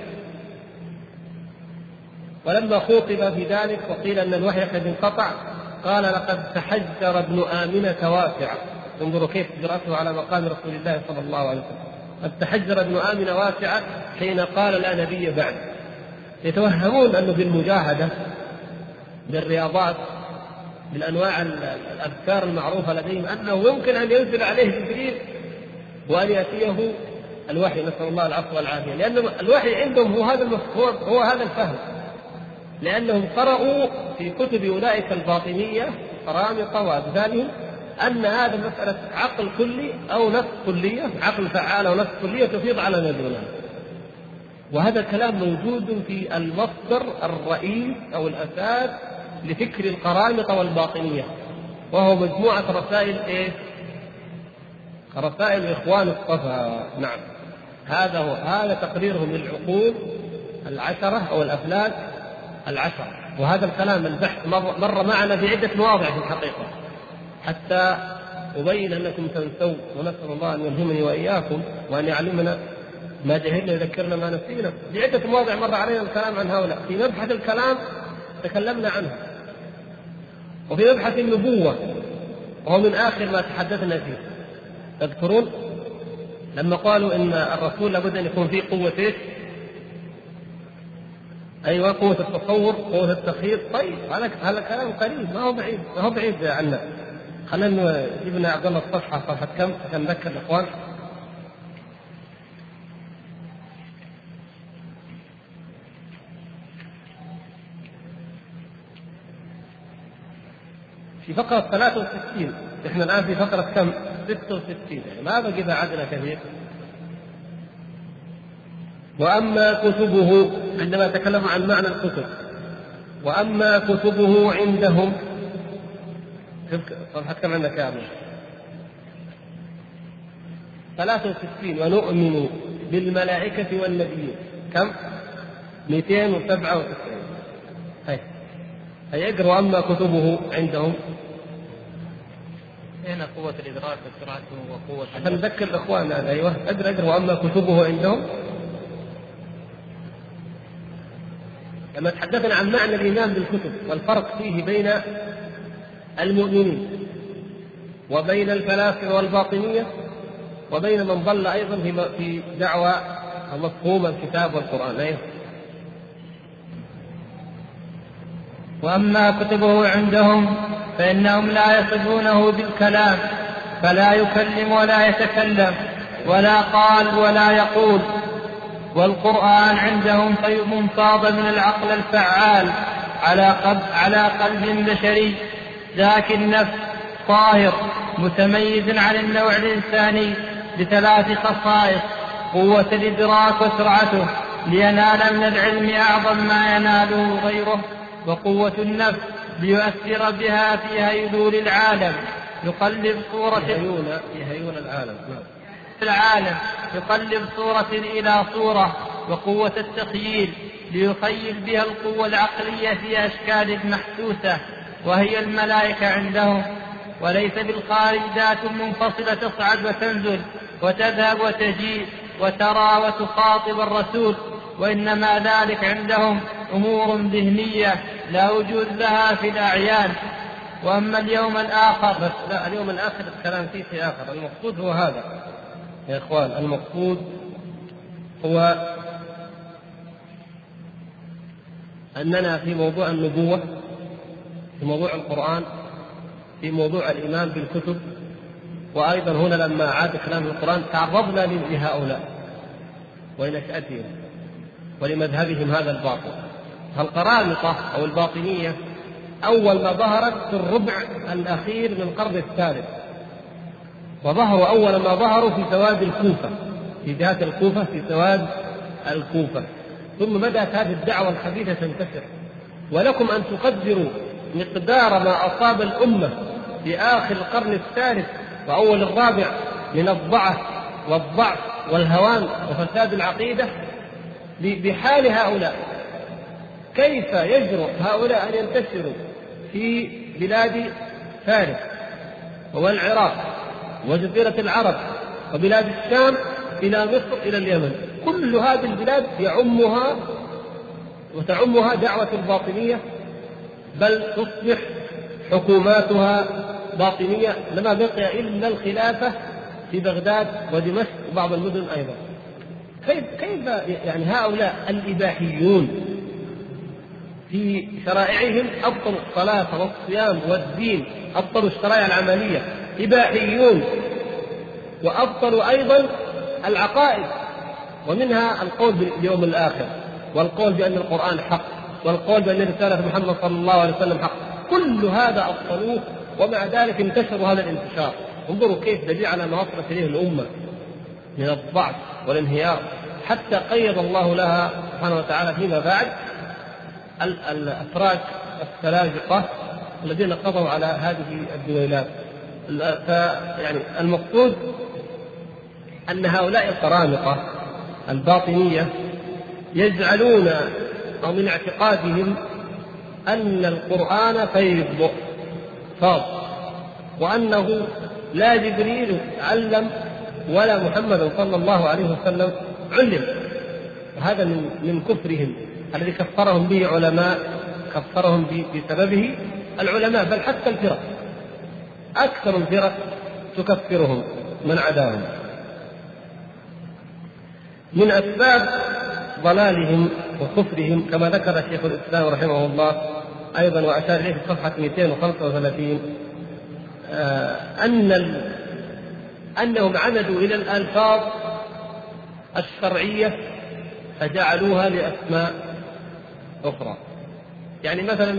S1: ولما خوطب في ذلك وقيل أن الوحي قد انقطع قال لقد تحجر ابن آمنة واسعة. انظروا كيف جرأته على مقام رسول الله صلى الله عليه وسلم. قد تحجر ابن آمنة واسعة حين قال لا نبي بعد. يتوهمون أنه بالمجاهدة بالرياضات بالأنواع الأذكار المعروفة لديهم أنه يمكن أن ينزل عليه جبريل وأن يأتيه الوحي نسأل الله العفو والعافية. لأن الوحي عندهم هو هذا المفهوم هو هذا الفهم. لأنهم قرأوا في كتب أولئك الباطنية قرامطة وأمثالهم أن هذا مسألة عقل كلي أو نفس كلية عقل فعال أو نفس كلية تفيض على ما وهذا الكلام موجود في المصدر الرئيس أو الأساس لفكر القرامطة والباطنية. وهو مجموعة رسائل إيه؟ رسائل إخوان الصفا. نعم. هذا هو هذا تقريرهم للعقول العشرة أو الأفلاك العشرة. وهذا الكلام البحث مر, مر معنا في عدة مواضع في الحقيقة. حتى أبين أنكم تنسوا ونسأل الله أن يلهمني وإياكم وأن يعلمنا ما جهلنا يذكرنا ما نسينا. في عدة مواضع مر علينا الكلام عن هؤلاء. في مبحث الكلام تكلمنا عنه. وفي مبحث النبوة وهو من آخر ما تحدثنا فيه. تذكرون؟ لما قالوا إن الرسول لابد أن يكون فيه قوة إيش؟ أيوه قوة التصور قوة التخييط طيب هذا هذا كلام قريب ما هو بعيد ما هو بعيد عنا. خلينا نجيب عبد الله الصفحة صفحة كم؟ عشان نذكر الأخوان. في فقرة 63 إحنا الآن في فقرة كم؟ 66 يعني ما بقي بعدنا كثير؟ وأما كتبه عندما تكلم عن معنى الكتب وأما كتبه عندهم صفحة كم عندك يا أبو. 63 ونؤمن بالملائكة والنبيين. كم؟ 297 هاي هي اقرأ أما كتبه عندهم؟
S2: هنا قوة الإدراك وسرعته وقوة
S1: عشان نذكر الإخوان هذا أيوه. أقرأ أقرأ وأما كتبه عندهم. لما تحدثنا عن معنى الإيمان بالكتب والفرق فيه بين المؤمنين وبين الفلاسفة والباطنية وبين من ضل أيضا في في دعوى مفهوم الكتاب والقرآن أيوه.
S2: وأما كتبه عندهم فإنهم لا يصفونه بالكلام فلا يكلم ولا يتكلم ولا قال ولا يقول. والقرآن عندهم طيب فاض من العقل الفعال على قلب على قلب بشري ذاك النفس طاهر متميز عن النوع الإنساني بثلاث خصائص قوة الإدراك وسرعته لينال من العلم أعظم ما يناله غيره. وقوة النفس ليؤثر بها في هيلول العالم. يقلب صورة
S1: يهيون يهيون العالم. نعم.
S2: العالم. يقلب صورة إلى صورة وقوة التخييل ليخيل بها القوة العقلية في أشكال محسوسة وهي الملائكة عندهم. وليس بالخارج ذات منفصلة تصعد وتنزل وتذهب وتجيء وترى وتخاطب الرسول. وإنما ذلك عندهم أمور ذهنية لا وجود لها في الأعيان. وأما اليوم الآخر
S1: بس لا اليوم الآخر الكلام فيه شيء آخر. المقصود هو هذا يا إخوان. المقصود هو أننا في موضوع النبوة في موضوع القرآن في موضوع الإيمان بالكتب. وأيضا هنا لما عاد كلام القرآن تعرضنا لهؤلاء ولنشأتهم ولمذهبهم هذا الباطل. فالقرامطة أو الباطنية أول ما ظهرت في الربع الأخير من القرن الثالث. وظهروا أول ما ظهروا في سواد الكوفة في جهة الكوفة في سواد الكوفة. ثم بدأت هذه الدعوة الخبيثة تنتشر. ولكم أن تقدروا مقدار ما أصاب الأمة في آخر القرن الثالث وأول الرابع من الضعف والضعف والهوان وفساد العقيدة بحال هؤلاء. كيف يجرؤ هؤلاء أن ينتشروا في بلاد فارس والعراق وجزيرة العرب وبلاد الشام إلى مصر إلى اليمن؟ كل هذه البلاد يعمها وتعمها دعوة الباطنية بل تصبح حكوماتها باطنية لما بقي إلا الخلافة في بغداد ودمشق وبعض المدن أيضا. كيف كيف يعني هؤلاء الإباحيون في شرائعهم أبطلوا الصلاة والصيام والدين أبطلوا الشرائع العملية إباحيون وأبطلوا أيضا العقائد ومنها القول باليوم الآخر والقول بأن القرآن حق والقول بأن رسالة محمد صلى الله عليه وسلم حق. كل هذا أبطلوه ومع ذلك انتشروا هذا الانتشار. انظروا كيف دليل على ما وصلت إليه الأمة. من الضعف والانهيار. حتى قيض الله لها سبحانه وتعالى فيما بعد الأتراك السلاجقة الذين قضوا على هذه الدويلات فيعني المقصود أن هؤلاء القرامطة الباطنية يجعلون أو من اعتقادهم أن القرآن فيض فاض وأنه لا جبريل علم ولا محمد صلى الله عليه وسلم علم. وهذا من من كفرهم الذي كفرهم به علماء كفرهم بسببه العلماء بل حتى الفرق. أكثر الفرق تكفرهم من عداهم. من أسباب ضلالهم وكفرهم كما ذكر شيخ الإسلام رحمه الله أيضا وأشار إليه في صفحة 235 آه، أن أنهم عمدوا إلى الألفاظ الشرعية فجعلوها لأسماء أخرى. يعني مثلا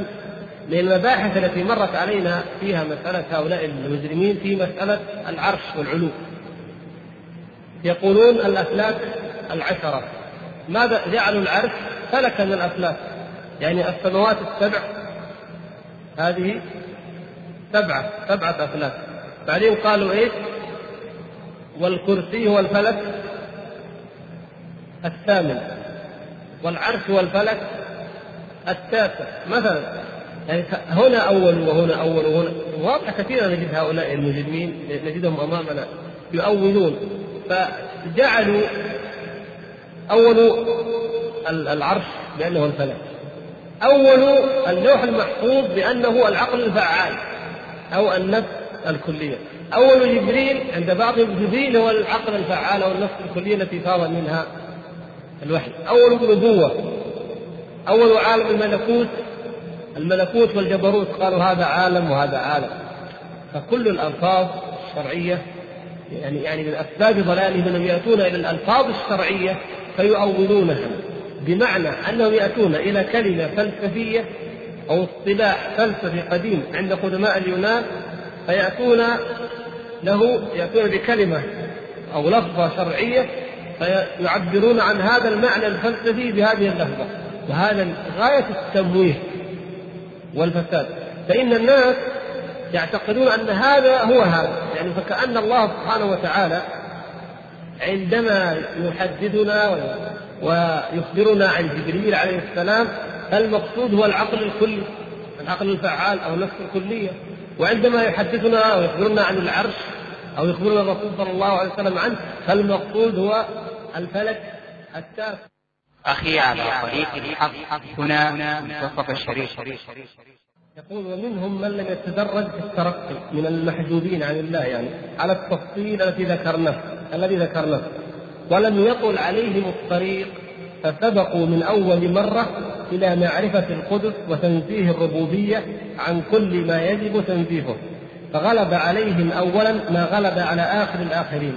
S1: من المباحث التي مرت علينا فيها مسألة هؤلاء المجرمين في مسألة العرش والعلو. يقولون الأفلاك العشرة. ماذا جعلوا العرش؟ فلكا من الأفلاك. يعني السماوات السبع. هذه سبعة سبعة أفلاك. بعدين قالوا إيش؟ والكرسي هو الفلك الثامن والعرش والفلك التاسع. مثلا يعني هنا أول وهنا أول وهنا واضح كثيرا نجد هؤلاء المجرمين نجدهم أمامنا يؤولون. فجعلوا أول العرش بأنه الفلك. أول اللوح المحفوظ بأنه العقل الفعال أو النفس الكلية. أول جبريل عند بعضهم جبريل هو العقل الفعال أو النفس الكلية التي فاض منها الوحي. أول نبوة أول عالم الملكوت الملكوت والجبروت قالوا هذا عالم وهذا عالم. فكل الألفاظ الشرعية يعني يعني من أسباب ضلالهم أنهم يأتون إلى الألفاظ الشرعية فيؤولونها بمعنى أنهم يأتون إلى كلمة فلسفية أو اصطلاح فلسفي قديم عند قدماء اليونان فيأتون له يأتون بكلمة أو لفظة شرعية فيعبرون عن هذا المعنى الفلسفي بهذه اللفظة وهذا غاية التمويه والفساد. فإن الناس يعتقدون أن هذا هو هذا يعني فكأن الله سبحانه وتعالى عندما يحدثنا ويخبرنا عن جبريل عليه السلام المقصود هو العقل الكلي العقل الفعال أو النفس الكلية. وعندما يحدثنا ويخبرنا عن العرش أو يخبرنا الرسول صلى الله عليه وسلم عنه فالمقصود هو الفلك التاسع
S3: أخي على طريق الحق هنا منتصف الشريف
S1: يقول ومنهم من لم يتدرج في الترقي من المحجوبين عن الله يعني على التفصيل التي ذكرناه الذي ذكرناه. ولم يطل عليهم الطريق فسبقوا من أول مرة إلى معرفة القدس وتنزيه الربوبية عن كل ما يجب تنزيهه. فغلب عليهم أولا ما غلب على آخر الآخرين.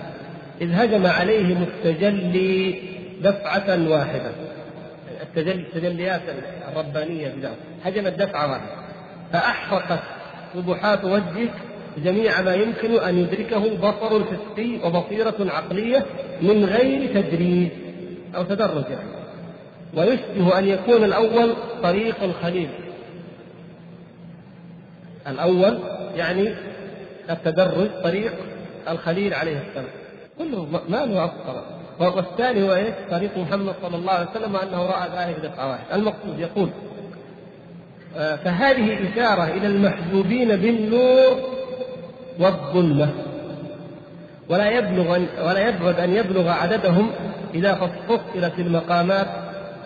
S1: إذ هجم عليهم التجلي دفعة واحدة. التجلي التجليات الربانية بذلك هجمت دفعة واحدة. فأحرقت سبحات وجهه جميع ما يمكن أن يدركه بصر حسي وبصيرة عقلية من غير تدريج أو تدرج يعني. ويشبه أن يكون الأول طريق الخليل. الأول يعني التدرج طريق الخليل عليه السلام. كله ما له أفكر والثاني هو إيش؟ طريق محمد صلى الله عليه وسلم انه رأى ذلك بدقه واحدة، المقصود يقول آه، فهذه إشارة إلى المحجوبين بالنور والظلمة. ولا يبلغ ولا يبعد أن يبلغ عددهم إذا فصلت المقامات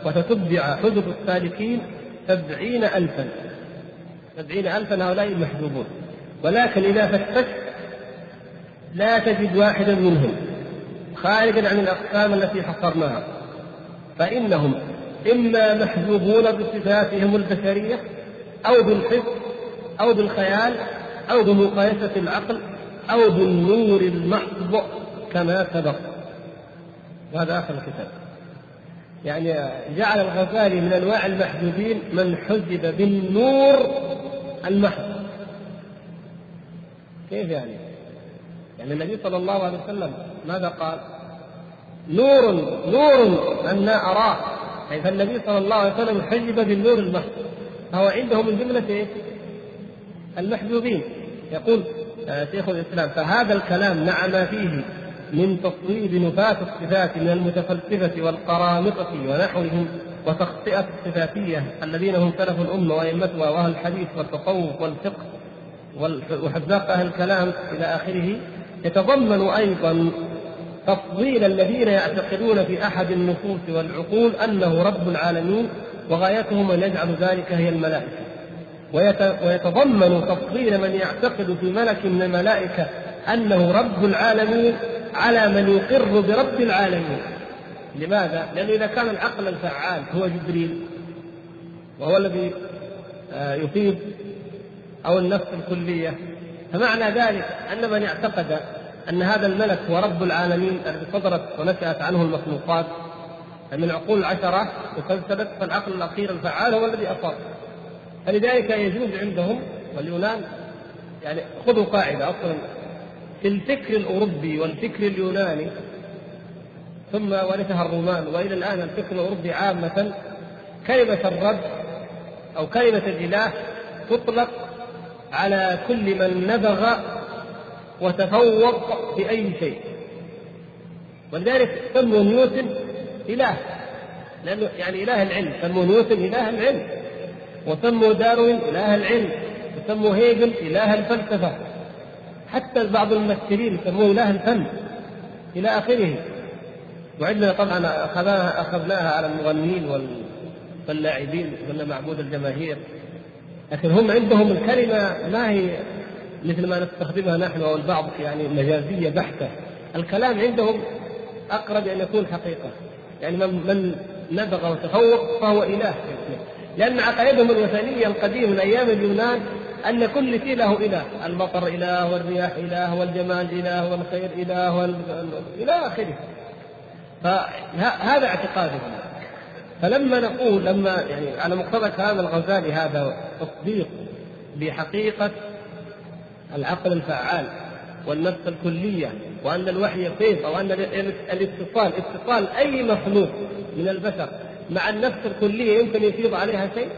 S1: وتتبع حدث السالكين سبعين ألفا. سبعين ألفا هؤلاء المحجوبون ولكن إذا فتشت لا تجد واحدا منهم خارجا عن الأقسام التي حصرناها. فإنهم إما محجوبون بصفاتهم البشرية أو بالحس أو بالخيال أو بمقايسة العقل أو بالنور المحض كما سبق. وهذا آخر الكتاب. يعني جعل الغزالي من أنواع المحجوبين من حجب بالنور المحض كيف يعني؟ يعني النبي صلى الله عليه وسلم ماذا قال؟ نور نور أنا أراه يعني فالنبي صلى الله عليه وسلم حجب بالنور المحض فهو عنده من جملة إيه؟ المحجوبين يقول آه، شيخ الإسلام فهذا الكلام مع ما فيه من تصويب نفاة الصفات من المتفلسفة والقرامطة ونحوهم وتخطئة الصفاتية الذين هم سلف الأمة وأئمتها وأهل الحديث والتصوف والفقه وحذاق أهل الكلام إلى آخره يتضمن أيضا تفضيل الذين يعتقدون في أحد النصوص والعقول أنه رب العالمين وغايتهم أن يجعلوا ذلك هي الملائكة. ويتضمن تفضيل من يعتقد في ملك من الملائكة أنه رب العالمين على من يقر برب العالمين. لماذا؟ لأنه إذا كان العقل الفعال هو جبريل وهو الذي آه، يفيد أو النفس الكلية. فمعنى ذلك أن من اعتقد أن هذا الملك هو رب العالمين الذي صدرت ونشأت عنه المخلوقات من عقول العشرة وفلسفة فالعقل الأخير الفعال هو الذي أصاب. فلذلك يجوز عندهم واليونان يعني خذوا قاعدة أصلا. في الفكر الأوروبي والفكر اليوناني ثم ورثها الرومان وإلى الآن الفكر الأوروبي عامة كلمة الرب أو كلمة الإله تطلق على كل من نبغ وتفوق في أي شيء. ولذلك سموا نيوتن إله لأنه يعني إله العلم سموا نيوتن إله العلم وسموا داروين إله العلم وسموا هيجل إله الفلسفة. حتى بعض الممثلين يسموه إله الفن إلى آخره. وعندنا طبعا أخذناها أخذناها على المغنيين واللاعبين قلنا معبود الجماهير. لكن هم عندهم الكلمة ما هي مثل ما نستخدمها نحن أو البعض يعني مجازية بحتة. الكلام عندهم أقرب أن يكون حقيقة. يعني من من نبغ وتفوق فهو إله. لأن عقائدهم الوثنية القديمة من أيام اليونان أن كل شيء له إله، المطر إله والرياح إله والجمال إله والخير إله وال... إلى آخره. فهذا اعتقادهم. فلما نقول لما يعني على مقتضى كلام الغزالي هذا تصديق بحقيقه العقل الفعال والنفس الكلية وأن الوحي فيض أو أن الاتصال اتصال أي مخلوق من البشر مع النفس الكلية يمكن يفيض عليها شيء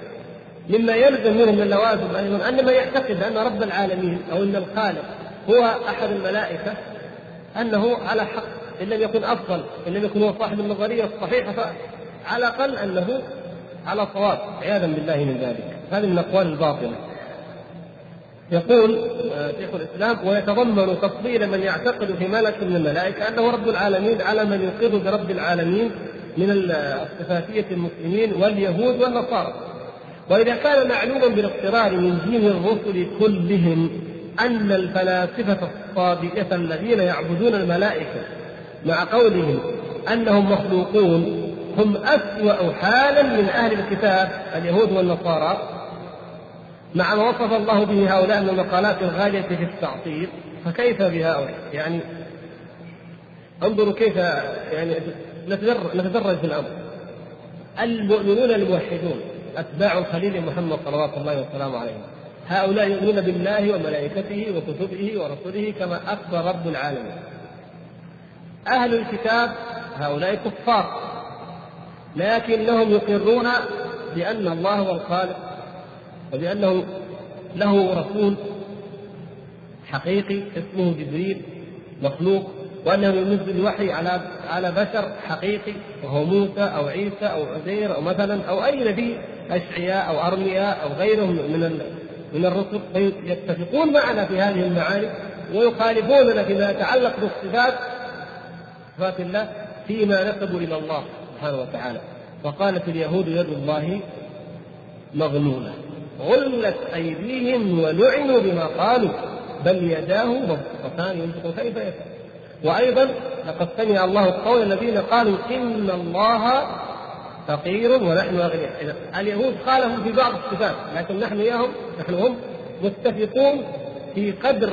S1: مما يلزم منه من اللوازم أيضا أن من يعتقد أن رب العالمين أو أن الخالق هو أحد الملائكة أنه على حق. إن لم يكن أفضل إن لم يكن هو صاحب النظرية الصحيحة فعلى الأقل أنه على صواب عياذا بالله من ذلك. هذه من الأقوال الباطلة. يقول آه، شيخ الإسلام ويتضمن تفضيل من يعتقد في ملك من الملائكة أنه رب العالمين على من يوقظ برب العالمين من الصفاتيه المسلمين واليهود والنصارى. وإذا كان معلوما بالاقترار من دين الرسل كلهم أن الفلاسفة الصادقة الذين يعبدون الملائكة مع قولهم أنهم مخلوقون هم أسوأ حالا من أهل الكتاب اليهود والنصارى مع ما وصف الله به هؤلاء من المقالات الغالية في التعطيل فكيف بهؤلاء؟ يعني انظروا كيف يعني نتدرج في الأمر. المؤمنون الموحدون أتباع الخليل محمد صلوات الله وسلامه عليه. هؤلاء يؤمنون بالله وملائكته وكتبه ورسله كما أخبر رب العالمين. أهل الكتاب هؤلاء كفار لكنهم يقرون بأن الله هو الخالق وبأنه له رسول حقيقي اسمه جبريل مخلوق وأنه ينزل الوحي على على بشر حقيقي وهو موسى أو عيسى أو عزير أو مثلا أو أي نبي اشعياء أو ارمياء أو غيرهم من من الرسل يتفقون معنا في هذه المعاني ويخالفوننا فيما يتعلق بالصفات صفات الله فيما نسبوا إلى الله سبحانه وتعالى. وقالت اليهود يد الله مغلوله غلت أيديهم ولعنوا بما قالوا بل يداه مبسوطتان ينفق كيف يشاء. وأيضا لقد سمع الله القول الذين قالوا إن الله فقير ونحن أغنياء اليهود خالفوا في بعض الصفات لكن نحن إياهم نحن هم متفقون في قدر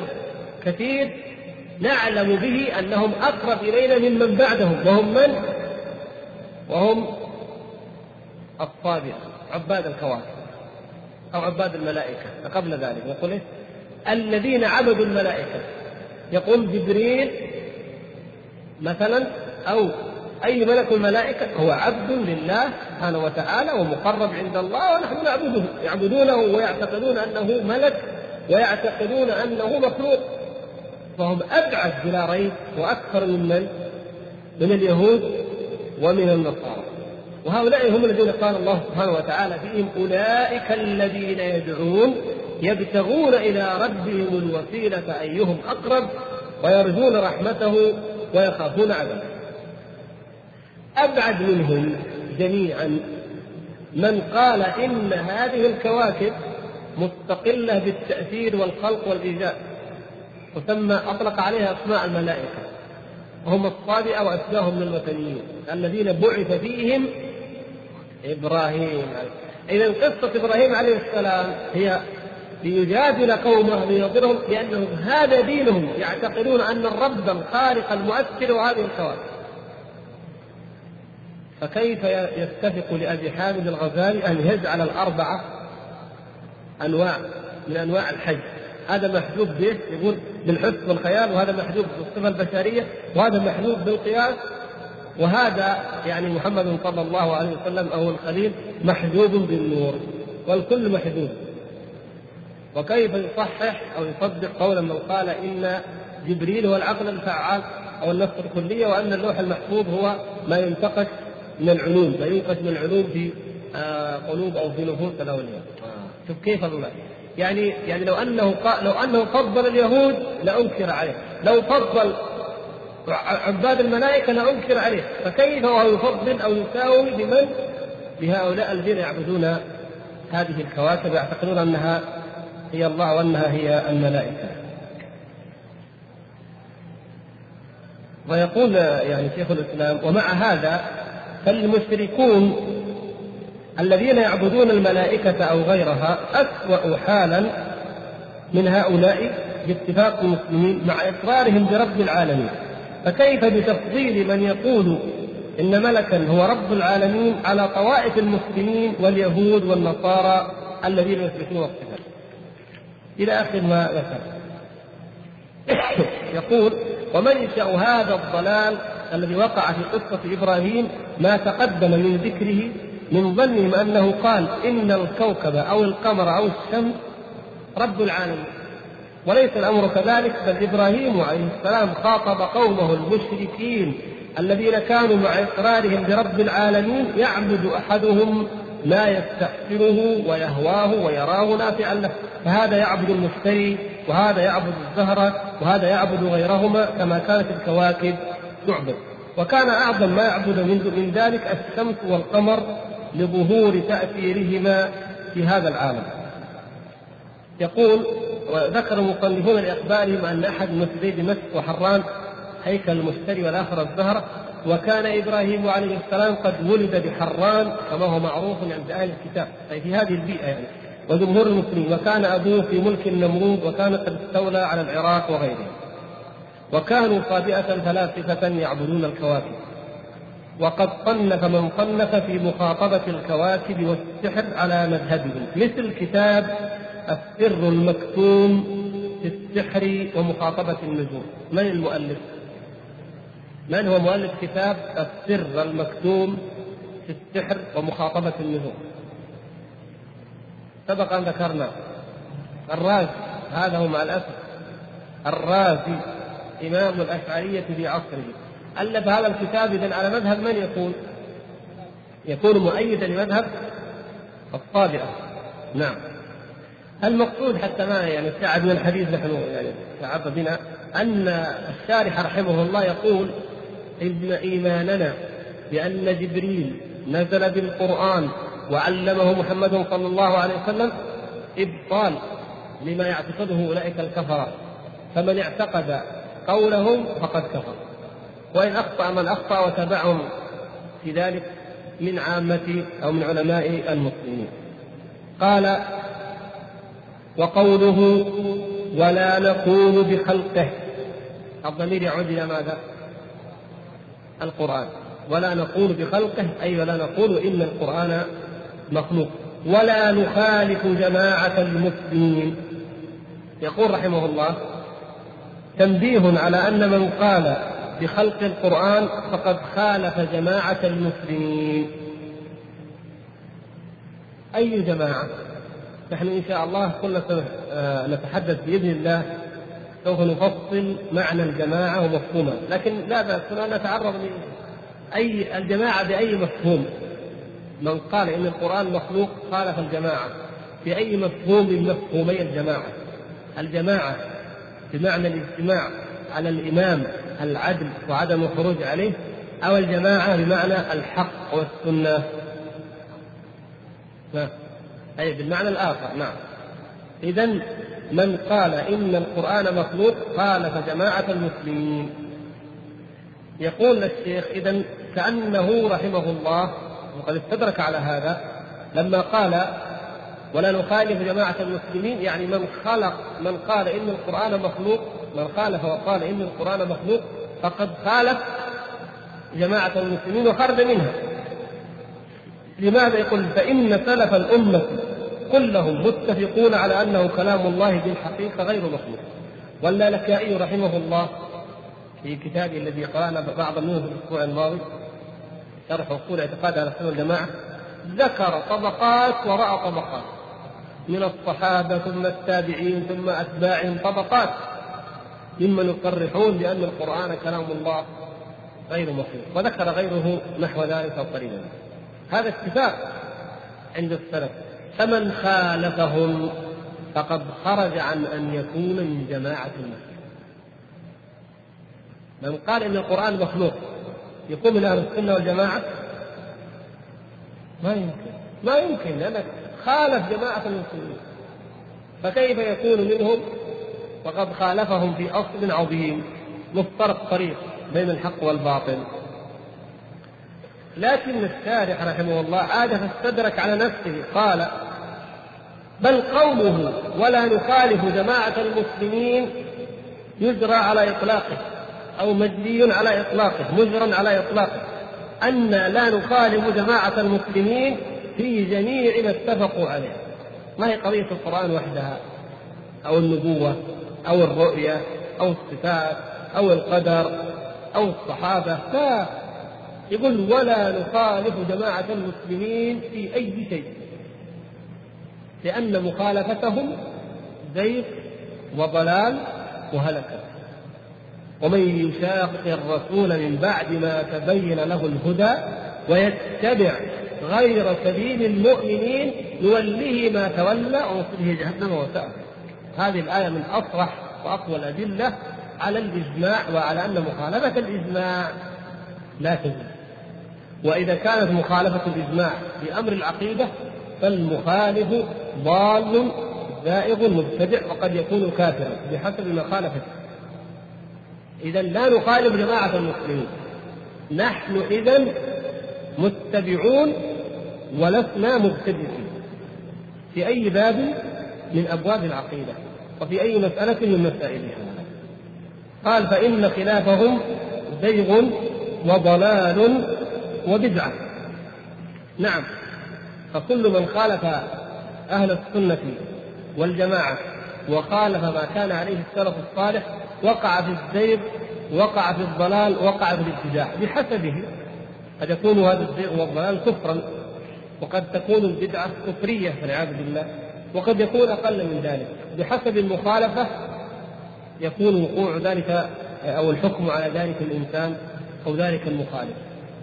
S1: كثير نعلم به أنهم أقرب إلينا ممن بعدهم وهم من؟ وهم الصابئة عباد الكواكب أو عباد الملائكة قبل ذلك يقول إيه؟ الذين عبدوا الملائكة يقول جبريل مثلا أو أي ملك الملائكة؟ هو عبد لله سبحانه وتعالى ومقرب عند الله ونحن نعبده. يعبدونه ويعتقدون أنه ملك ويعتقدون أنه مخلوق. فهم أبعد بلا ريب وأكثر من من؟ من اليهود ومن النصارى. وهؤلاء هم الذين قال الله سبحانه وتعالى فيهم أولئك الذين يدعون يبتغون إلى ربهم الوسيلة أيهم أقرب ويرجون رحمته ويخافون عذابه. أبعد منهم جميعا من قال إن هذه الكواكب مستقلة بالتأثير والخلق والإيجاد وسمى أطلق عليها أسماء الملائكة وهم الصابئة وأشباههم من الوثنيين الذين بعث فيهم إبراهيم. إذا قصة إبراهيم عليه السلام هي ليجادل قومه لينظرهم لأنهم هذا دينهم يعتقدون أن الرب الخالق المؤثر وهذه الكواكب. فكيف يتفق لأبي حامد الغزالي أن يجعل الأربعة أنواع من أنواع الحج؟ هذا محجوب به يقول بالحس والخيال وهذا محجوب بالصفة البشرية وهذا محجوب بالقياس. وهذا يعني محمد صلى الله عليه وسلم أو الخليل محجوب بالنور والكل محجوب. وكيف يصحح أو يصدق قول من قال إن جبريل هو العقل الفعال أو النفس الكليه وأن اللوح المحفوظ هو ما ينتقش من العلوم ما ينقش من العلوم في آه، قلوب أو في نفوس الاولياء شوف كيف الله يعني يعني لو أنه لو أنه فضل اليهود لانكر عليه. لو فضل عباد الملائكة لا أنكر عليه. فكيف وهو يفضل أو يساوي بمن؟ بهؤلاء الذين يعبدون هذه الكواكب يعتقدون أنها هي الله وأنها هي الملائكة. ويقول يعني شيخ الإسلام ومع هذا فالمشركون الذين يعبدون الملائكة أو غيرها أسوأ حالا من هؤلاء باتفاق المسلمين مع إقرارهم برب العالمين. فكيف بتفضيل من يقول إن ملكا هو رب العالمين على طوائف المسلمين واليهود والنصارى الذين يثبتون الصفات إلى آخر ما ذكر. [COUGHS] يقول ومنشأ هذا الضلال الذي وقع في قصة إبراهيم ما تقدم من ذكره من ظنهم أنه قال إن الكوكب أو القمر أو الشمس رب العالمين. وليس الأمر كذلك بل إبراهيم عليه السلام خاطب قومه المشركين الذين كانوا مع إقرارهم برب العالمين يعبد أحدهم ما يستحسنه ويهواه ويراه نافعا له. فهذا يعبد المشتري وهذا يعبد الزهرة وهذا يعبد غيرهما كما كانت الكواكب. تعبد وكان أعظم ما يعبد من, من ذلك الشمس والقمر لظهور تأثيرهما في هذا العالم. يقول وذكر المصنفون لإخبارهم أن أحد مسجدي دمشق وحران هيكل المشتري والآخر الزهرة وكان إبراهيم عليه السلام قد ولد بحران كما هو معروف عند أهل الكتاب. أي في هذه البيئة يعني وجمهور المسلمين. وكان أبوه في ملك النمرود وكان قد استولى على العراق وغيره. وكانوا صابئة فلاسفة يعبدون الكواكب. وقد صنف من صنف في مخاطبة الكواكب والسحر على مذهبهم. مثل كتاب السر المكتوم في السحر ومخاطبة النجوم. من المؤلف؟ من هو مؤلف كتاب السر المكتوم في السحر ومخاطبة النجوم؟ سبق أن ذكرنا الرازي. هذا هو مع الأسف. الرازي. إمام الأشعرية في عصره. ألف هذا الكتاب إذا على مذهب من يكون؟ يكون مؤيدا لمذهب الصابئة. نعم. المقصود حتى ما يعني ساعد من الحديث نحن يعني تعب بنا أن الشارح رحمه الله يقول إن إيماننا بأن جبريل نزل بالقرآن وعلمه محمد صلى الله عليه وسلم إبطال لما يعتقده أولئك الكفرة. فمن اعتقد قولهم فقد كفر وإن أخطأ من أخطأ وتبعهم في ذلك من عامة أو من علماء المسلمين. قال وقوله ولا نقول بخلقه. الضمير يعود إلى ماذا؟ القرآن. ولا نقول بخلقه أي ولا نقول إن القرآن مخلوق. ولا نخالف جماعة المسلمين. يقول رحمه الله تنبيه على أن من قال بخلق القرآن فقد خالف جماعة المسلمين. أي جماعة؟ نحن إن شاء الله كنا نتحدث بإذن الله سوف نفصل معنى الجماعة ومفهومها. لكن لا بأس أن نتعرض أي الجماعة بأي مفهوم؟ من قال إن القرآن مخلوق خالف الجماعة. بأي مفهوم من مفهومي الجماعة؟ الجماعة بمعنى الاجتماع على الإمام العدل وعدم الخروج عليه أو الجماعة بمعنى الحق والسنة. نعم. أي بالمعنى الآخر نعم. إذا من قال إن القرآن مخلوق خالف جماعة المسلمين. يقول الشيخ إذا كأنه رحمه الله وقد استدرك على هذا لما قال ولا نخالف جماعة المسلمين يعني من خلق من قال إن القرآن مخلوق من خالف وقال إن القرآن مخلوق فقد خالف جماعة المسلمين وخرج منها. لماذا يقول فإن سلف الأمة كلهم متفقون على أنه كلام الله بالحقيقة غير مخلوق؟ واللالكائي رحمه الله في كتابه الذي قرأنا بعض منه في الأسبوع الماضي شرح أصول اعتقاد أهل السنة والجماعة ذكر طبقات وراء طبقات. من الصحابة ثم التابعين ثم أتباعهم طبقات ممن يصرحون بأن القرآن كلام الله غير مخلوق وذكر غيره نحو ذلك قريبا هذا اتفاق عند السلف فمن خالفهم فقد خرج عن أن يكون من جماعة المسلمين. من قال إن القرآن مخلوق يكون من أهل السنة والجماعة؟ ما يمكن. ما يمكن لأنك خالف جماعة المسلمين. فكيف يكون منهم؟ وقد خالفهم في أصل عظيم مفترق طريق بين الحق والباطل. لكن الشارح رحمه الله عاد فاستدرك على نفسه قال بل قوله ولا نخالف جماعة المسلمين يجرى على إطلاقه أو مجدي على إطلاقه مجرى على إطلاقه. أن لا نخالف جماعة المسلمين في جميع ما اتفقوا عليه. ما هي قضية القرآن وحدها؟ أو النبوة أو الرؤية أو الصفات أو القدر أو الصحابة. لا. يقول ولا نخالف جماعة المسلمين في أي شيء. لأن مخالفتهم زيغ وضلال وهلكة ومن يشاقق الرسول من بعد ما تبين له الهدى ويتبع غير سبيل المؤمنين نوله ما تولى ونصله جهنم وساءت هذه الآية من أصرح وأقوى الأدلة على الإجماع وعلى أن مخالفة الإجماع لا تجوز وإذا كانت مخالفة الإجماع في أمر العقيدة فالمخالف ضال زائغ مبتدع وقد يكون كافرا بحسب ما خالف إذا لا نخالف جماعة المسلمين. نحن إذا متبعون ولسنا مبتدئين. في أي باب من أبواب العقيدة وفي أي مسألة من مسائلها. قال فإن خلافهم زيغ وضلال وبدعة. نعم. فكل من خالف أهل السنة والجماعة وخالف ما كان عليه السلف الصالح وقع في الزيغ وقع في الضلال وقع في الابتداع. بحسبه. قد يكون هذا الزيغ والضلال كفرا. وقد تكون البدعة كفرية والعياذ بالله. وقد يكون أقل من ذلك. بحسب المخالفة يكون وقوع ذلك أو الحكم على ذلك الإنسان أو ذلك المخالف.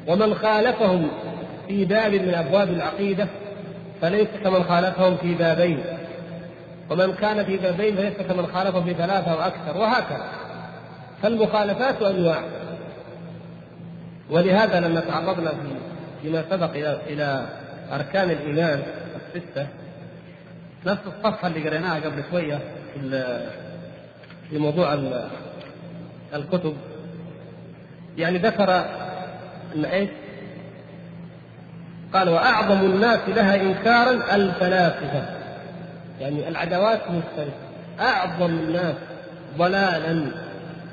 S1: ومن خالفهم في باب من أبواب العقيدة فليس كمن خالفهم في بابين. ومن كان في بابين فليس كمن خالفهم في ثلاثة وأكثر وهكذا. فالمخالفات أنواع. ولهذا لما تعرضنا في فيما سبق إلى إلى أركان الإيمان الستة. نفس الصفحة اللي قريناها قبل شوية في في موضوع الكتب. يعني ذكر إن إيش؟ قال وأعظم الناس لها إنكارا الفلاسفة. يعني العداوات مختلفه أعظم الناس ضلالا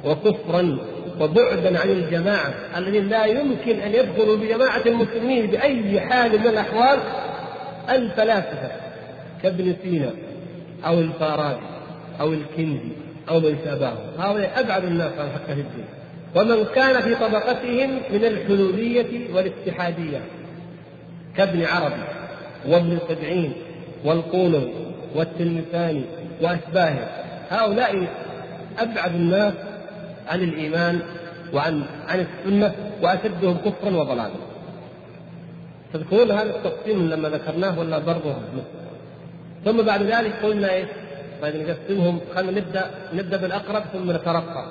S1: وكفرا وبعدا عن الجماعة الذين لا يمكن أن يدخلوا بجماعة المسلمين بأي حال من الأحوال الفلاسفة كابن سينا أو الفارابي أو الكندي أو من شابههم. هؤلاء أبعد الناس عن حق الدين. ومن كان في طبقتهم من الحلوليه والاتحادية كابن عربي وابن سبعين والقولوي والتلمساني واشباهه هؤلاء أبعد الناس عن الإيمان وعن عن السنة وأشدهم كفرا وضلالا. تذكرون هذا التقسيم لما ذكرناه ولا برضه ثم بعد ذلك قلنا إيش؟ بعد نقسمهم خلينا نبدأ نبدأ بالأقرب ثم نترقى.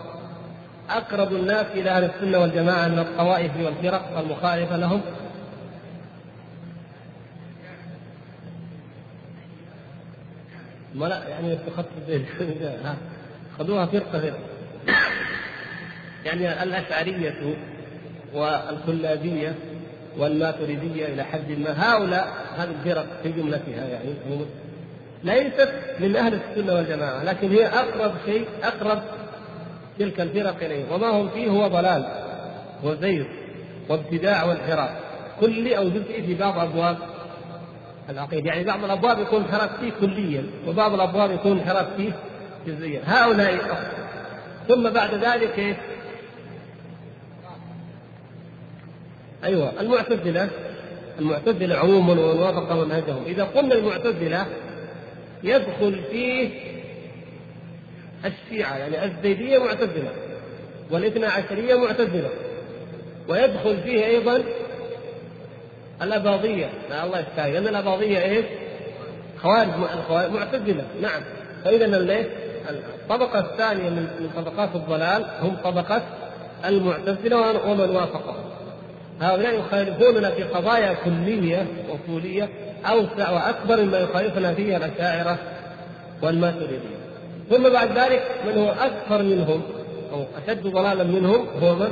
S1: أقرب الناس إلى أهل السنة والجماعة من الطوائف والفرق المخالفة لهم ما لا يعني خذوها فرقة فرقه يعني الأشعرية والكلابية والماتريدية إلى حد ما هؤلاء هذه الفرق في جملتها يعني ليست من أهل السنة والجماعة لكن هي أقرب شيء أقرب تلك الفرق إليه. وما هم فيه هو ضلال وزيغ وابتداع وانحراف. كلي أو جزئي في بعض أبواب العقيدة. يعني بعض الأبواب يكون انحراف فيه كليا وبعض الأبواب يكون انحراف فيه جزئيا. هؤلاء ثم بعد ذلك إيش؟ أيوه المعتزلة المعتزلة عموما ومن وافق منهجهم إذا قلنا المعتزلة يدخل فيه الشيعة يعني الزيدية معتزلة والاثنى عشرية معتزلة ويدخل فيه أيضا الأباضية. لا الله يستعين لأن الأباضية إيش؟ خوارج الخوارج معتزلة. نعم. فإذا الطبقة الثانية من طبقات الضلال هم طبقة المعتزلة ومن وافقهم. هؤلاء يخالفوننا في قضايا كلية أصولية أوسع وأكبر مما يخالفنا فيها الأشاعرة والماتريدية ثم بعد ذلك من هو أكثر منهم أو أشد ضلالا منهم هو من؟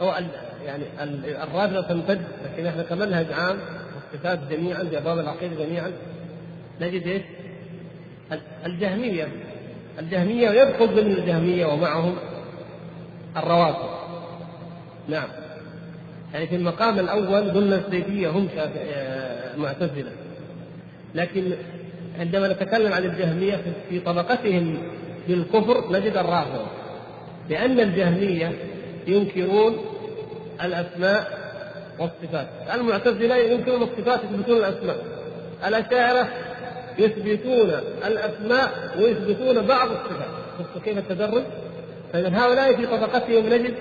S1: هو يعني الرافضة تمتد لكن إحنا كمنهج عام الصفات جميعا في أبواب العقيدة جميعا نجد إيش؟ الجهمية الجهمية ويدخل ضمن الجهمية ومعهم الروافض نعم. يعني في المقام الأول قلنا الزيدية هم آه، معتزلة. لكن عندما نتكلم عن الجهمية في طبقتهم بالكفر نجد الرافضة. لأن الجهمية ينكرون الأسماء والصفات. المعتزلة ينكرون الصفات يثبتون الأسماء. الأشاعرة يثبتون الأسماء ويثبتون بعض الصفات. شفتوا كيف التدرج؟ فإذا هؤلاء في طبقتهم نجد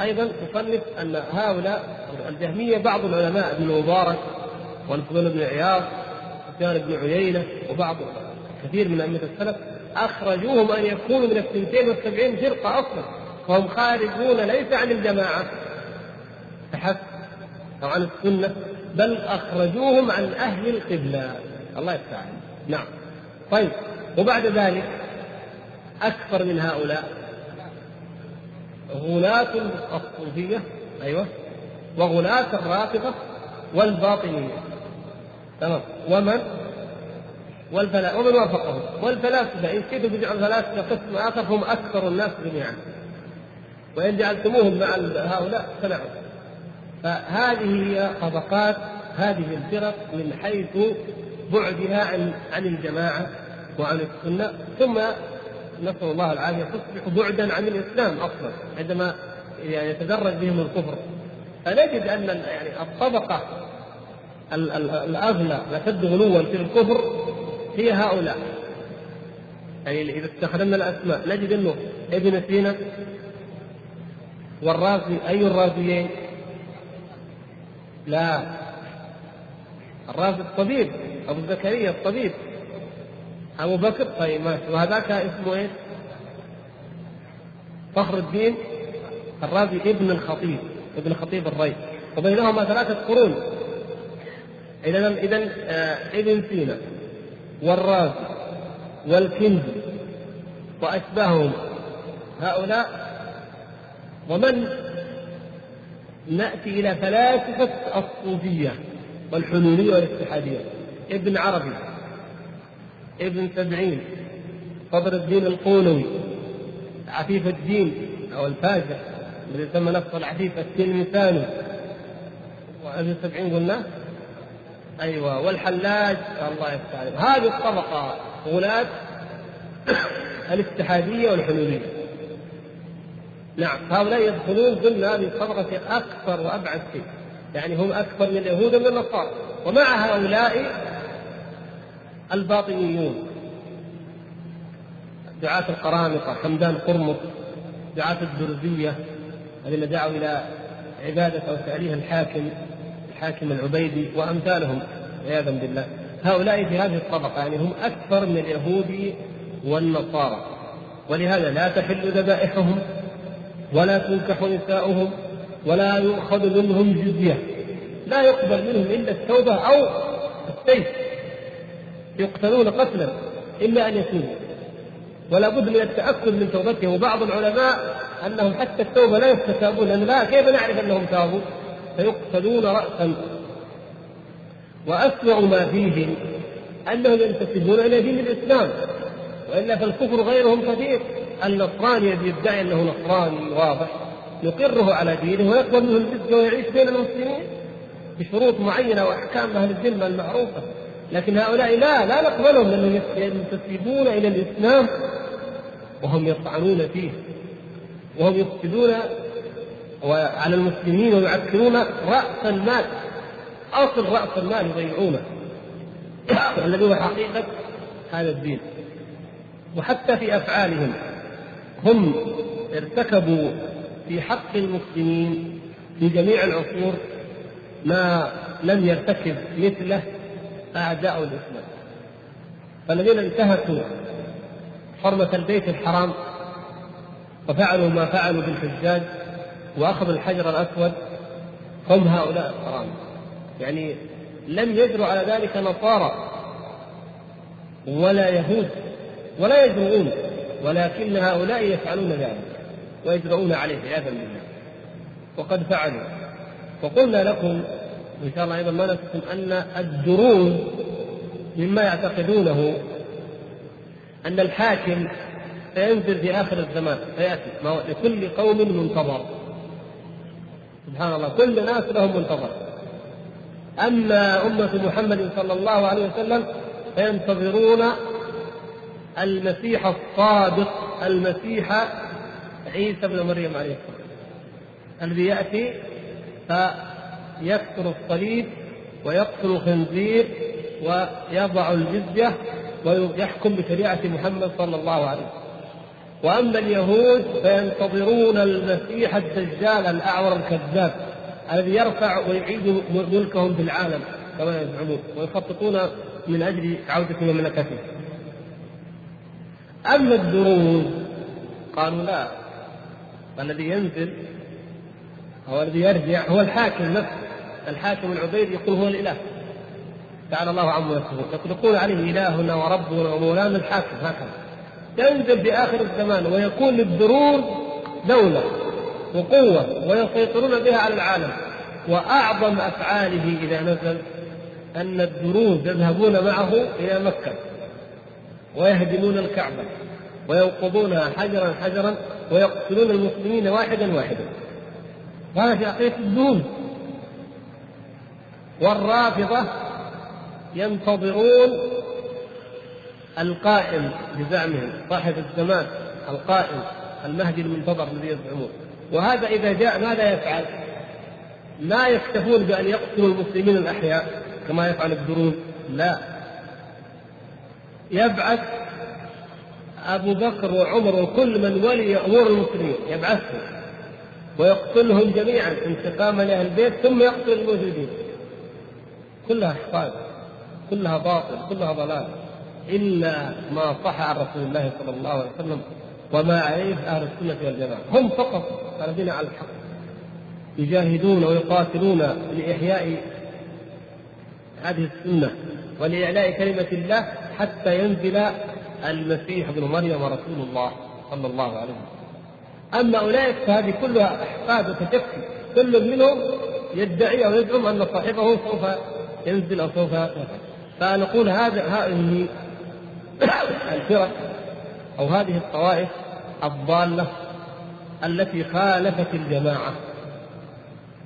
S1: أيضا تصنف أن هؤلاء الجهمية بعض العلماء ابن المبارك والفضيل بن عياض سفيان بن عيينة وبعض كثير من أئمة السلف أخرجوهم أن يكونوا من الثنتين والسبعين فرقة أصلا وهم خارجون ليس عن الجماعة فحسب أو عن السنة بل أخرجوهم عن أهل القبلة. الله يفتح نعم. طيب. وبعد ذلك أكثر من هؤلاء. غلاة الصوفية أيوه وغلاة الرافضة والباطنية. تمام. ومن؟ والفلا ومن وافقهم. والفلاسفة إن كنتم تجعلوا الفلاسفة قسم آخر هم أكثر الناس جميعا. وإن جعلتموهم مع هؤلاء فنعم فهذه هي طبقات هذه الفرق من حيث بعدها عن عن الجماعة وعن السنة. ثم نسأل الله العافية. تصبح بعدا عن الإسلام أصلا عندما يعني يتدرج بهم الكفر. فنجد أن يعني الطبقة الأغلى الأشد غلوا في الكفر هي هؤلاء. يعني إذا استخدمنا الأسماء نجد أنه ابن سينا والرازي أي الرازيين؟ لا. الرازي الطبيب أبو زكريا الطبيب. أبو بكر؟ طيب ماشي. وهذاك اسمه إيش؟ فخر الدين الرازي ابن الخطيب ابن خطيب الري وبينهما ثلاثة قرون. إذا إذا آه ابن سينا والرازي والكندي وأشباههم هؤلاء ومن نأتي إلى فلاسفة الصوفية والحلولية والاتحادية؟ ابن عربي. ابن سبعين فضل الدين القولوي عفيف الدين أو الفاجر الذي سمى نفسه العفيف التلمساني وابن سبعين قلنا؟ أيوة والحلاج الله عليه هذه الطبقة غلاة [COUGHS] الاتحادية والحلولية نعم هؤلاء يدخلون ضمن هذه الطبقة في أكثر وأبعد شيء. يعني هم أكثر من اليهود ومن النصارى. ومع هؤلاء الباطنيون دعاة القرامطة حمدان قرمط دعاة الدرزية الذين دعوا إلى عبادة أو تأليه الحاكم الحاكم العبيدي وأمثالهم عياذا بالله. هؤلاء في هذه الطبقة يعني هم أكثر من اليهود والنصارى. ولهذا لا تحل ذبائحهم ولا تنكح نساؤهم ولا يؤخذ منهم جزية. لا يقبل منهم إلا التوبة أو السيف. يقتلون قتلا إلا أن يتوبوا ولا بد من التأكد من توبتهم وبعض العلماء أنهم حتى التوبة لا يستتابون لأن لا كيف نعرف أنهم تابوا؟ فيقتلون رأسا. وأسوأ ما فيهم أنهم ينتسبون إلى دين الإسلام وإلا فالكفر غيرهم كثير. النصراني الذي يدعي أنه نصراني واضح نقره على دينه ويقبل منه الجزية ويعيش بين المسلمين بشروط معينة وأحكام أهل الذمة المعروفة. لكن هؤلاء لا لا نقبلهم لأنهم ينتسبون إلى الإسلام وهم يطعنون فيه. وهم يفسدون على المسلمين ويعكرون رأس المال. أصل رأس المال يضيعونه. [COUGHS] الذي هو حقيقة هذا الدين. وحتى في أفعالهم هم ارتكبوا في حق المسلمين في جميع العصور ما لم يرتكب مثله أعداء الإسلام. فالذين انتهكوا حرمة البيت الحرام وفعلوا ما فعلوا بالحجاج وأخذوا الحجر الأسود هم هؤلاء الحرام. يعني لم يجروا على ذلك نصارى ولا يهود ولا يجرؤون ولكن هؤلاء يفعلون ذلك ويجرؤون عليه عياذا بالله. وقد فعلوا. وقلنا لكم وإن شاء الله أيضا ما نسكن أن الدروز مما يعتقدونه أن الحاكم سينزل في آخر الزمان سيأتي. لكل قوم منتظر. سبحان الله كل ناس لهم منتظر. أما أمة محمد صلى الله عليه وسلم فينتظرون المسيح الصادق المسيح عيسى بن مريم عليه السلام. الذي يأتي فيكسر الصليب ويقتل الخنزير ويضع الجزية ويحكم بشريعة محمد صلى الله عليه وسلم وأما اليهود فينتظرون المسيح الدجال الأعور الكذاب الذي يرفع ويعيد ملكهم في العالم كما يزعمون ويخططون من أجل عوده مملكته. أما الدروز قالوا لا الذي ينزل هو الذي يرجع هو الحاكم نفسه الحاكم العبيد يقول هو الإله. تعالى الله عما يصفون يطلقون عليه إلهنا وربنا ومولانا الحاكم. هكذا. ينزل في اخر الزمان ويكون للدرون دولة وقوة ويسيطرون بها على العالم. وأعظم أفعاله إذا نزل أن الدروز يذهبون معه إلى مكة ويهدمون الكعبة وينقضونها حجرا حجرا ويقتلون المسلمين واحدا واحدا. هذا في عقيده الدروز والرافضة ينتظرون القائم بزعمهم صاحب الزمان القائم المهدي المنتظر الذي يزعمون. وهذا إذا جاء ماذا يفعل؟ ما يكتفون بأن يقتلوا المسلمين الأحياء كما يفعل الدروز لا. يبعث أبو بكر وعمر وكل من ولي أمور المسلمين يبعثهم ويقتلهم جميعا انتقاما لأهل البيت ثم يقتل الموجودين كلها احقاد كلها باطل كلها ضلال إلا ما صح عن رسول الله صلى الله عليه وسلم وما عليه أهل السنة والجماعة. هم فقط الذين على الحق يجاهدون ويقاتلون لإحياء هذه السنة ولإعلاء كلمة الله حتى ينزل المسيح ابن مريم رسول الله صلى الله عليه وسلم. أما أولئك فهذه كلها أحقاد وتشكي كل منهم يدعي أو يزعم أن صاحبه سوف ينزل أو سوف فنقول هذا هذه [COUGHS] الفرق أو هذه الطوائف الضالة التي خالفت الجماعة.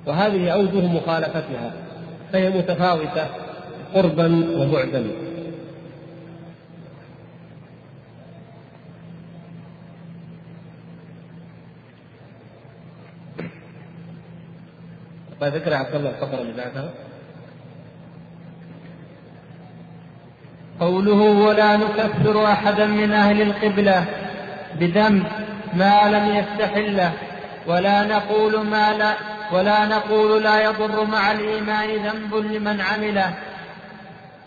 S1: وهذه أوجه مخالفتها. فهي متفاوتة قربا وبعدا. اقرا عبد الله الفقره اللي بعدها.
S2: قوله ولا نكفر أحدا من أهل القبلة بذنب ما لم يستحله ولا نقول ما لا ولا نقول لا يضر مع الإيمان ذنب لمن عمله.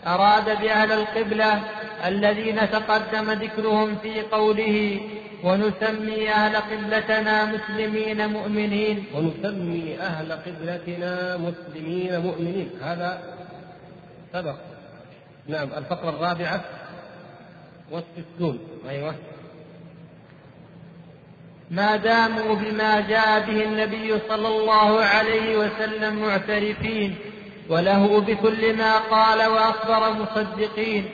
S2: أراد بأهل القبلة الذين تقدم ذكرهم في قوله ونسمي أهل قبلتنا مسلمين مؤمنين
S1: ونسمي أهل قبلتنا مسلمين مؤمنين. هذا سبق. نعم الفقرة الرابعة والستون أيوه.
S2: ما داموا بما جاء به النبي صلى الله عليه وسلم معترفين وله بكل ما قال وأخبر مصدقين.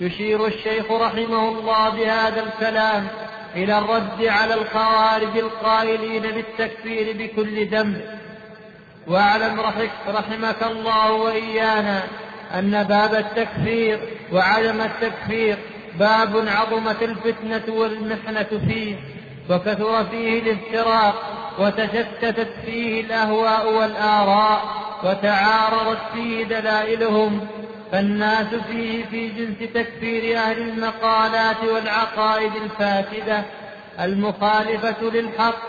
S2: يشير الشيخ رحمه الله بهذا الكلام إلى الرد على الخوارج القائلين بالتكفير بكل ذنب. واعلم رحمك الله وإيانا أن باب التكفير وعدم التكفير باب عظمت الفتنة والمحنة فيه وكثر فيه الافتراق وتشتتت فيه الأهواء والآراء وتعارضت فيه دلائلهم. فالناس فيه في جنس تكفير أهل المقالات والعقائد الفاسدة المخالفة للحق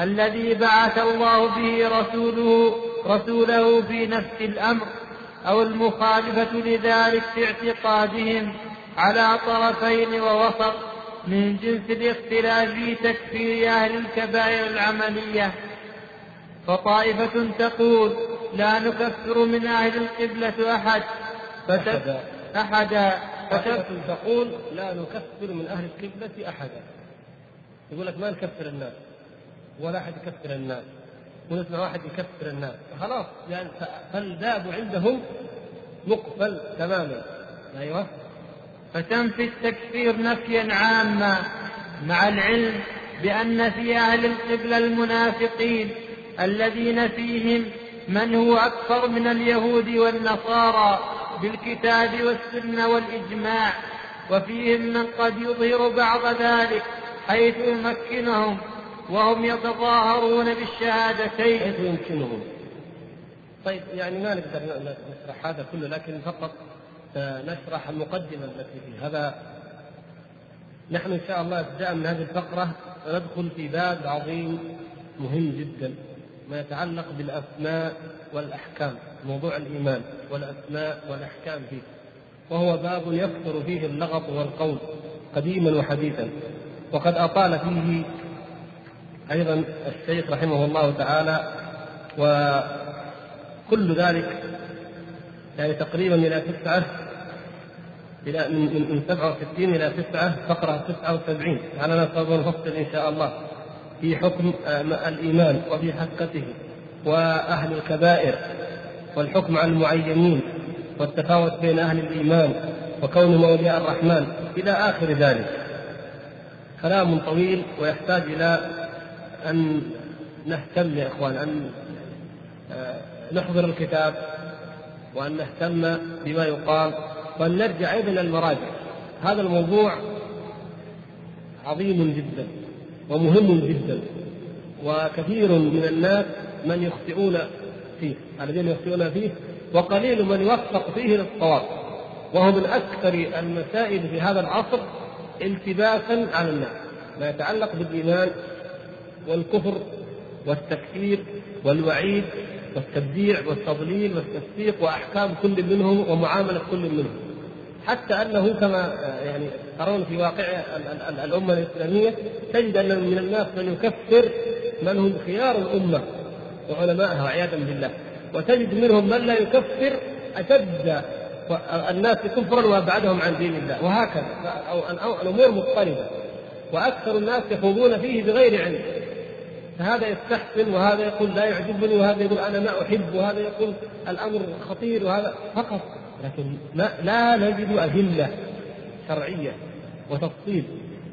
S2: الذي بعث الله به رسوله رسوله في نفس الأمر. أو المخالفة لذلك في اعتقادهم على طرفين ووسط من جنس الاختلاف في تكفير أهل الكبائر العملية. فطائفة تقول لا نكفر من أهل القبلة أحد.
S1: أحدا.
S2: أحدا.
S1: تقول لا نكفر من أهل القبلة أحدا. يقول لك ما نكفر الناس. ولا أحد يكفر الناس. ونسمع واحد يكفر الناس. خلاص يعني فالباب عندهم مقفل تماما. أيوه.
S2: فتنفي التكفير نفيا عاما مع العلم بأن في أهل القبلة المنافقين الذين فيهم من هو أكثر من اليهود والنصارى بالكتاب والسنة والإجماع وفيهم من قد يظهر بعض ذلك حيث يمكنهم وهم يتظاهرون بالشهادتين.
S1: حيث يمكنهم؟ طيب يعني ما نقدر نشرح هذا كله لكن فقط نشرح المقدمة التي فيه. هذا نحن إن شاء الله ابتداء من هذه الفقرة سندخل في باب عظيم مهم جدا ما يتعلق بالأسماء والأحكام موضوع الإيمان والأسماء والأحكام فيه. وهو باب يكثر فيه اللغط والقول قديما وحديثا. وقد أطال فيه أيضا الشيخ رحمه الله تعالى وكل ذلك يعني تقريبا إلى تسعة إلى من من 67 إلى تسعة فقرة 79 على سوف نفصل إن شاء الله. في حكم آه، الإيمان وفي حقته وأهل الكبائر والحكم على المعينين والتفاوت بين أهل الإيمان وكونهم أولياء الرحمن إلى آخر ذلك. كلام طويل ويحتاج إلى أن نهتم يا إخوان أن آه، نحضر الكتاب وأن نهتم بما يقال وأن نرجع أيضا إلى المراجع. هذا الموضوع عظيم جدا ومهم جدا وكثير من الناس من يخطئون فيه الذين يخطئون فيه وقليل من يوفق فيه للصواب. وهو من أكثر المسائل في هذا العصر التباسا على الناس. ما يتعلق بالإيمان والكفر والتكفير والوعيد والتبديع والتضليل والتصديق وأحكام كل منهم ومعاملة كل منهم. حتى أنه كما يعني ترون في واقع الأمة الإسلامية تجد أن من الناس من يكفر من هم خيار الأمة وعلمائها عياذا بالله. وتجد منهم من لا يكفر أشد الناس كفرا وأبعدهم عن دين الله. وهكذا الأمور مضطربه وأكثر الناس يخوضون فيه بغير علم. فهذا يستحسن وهذا يقول لا يعجبني وهذا يقول أنا ما أحب وهذا يقول الأمر خطير وهذا فقط. لكن ما لا نجد أدلة شرعية وتفصيل.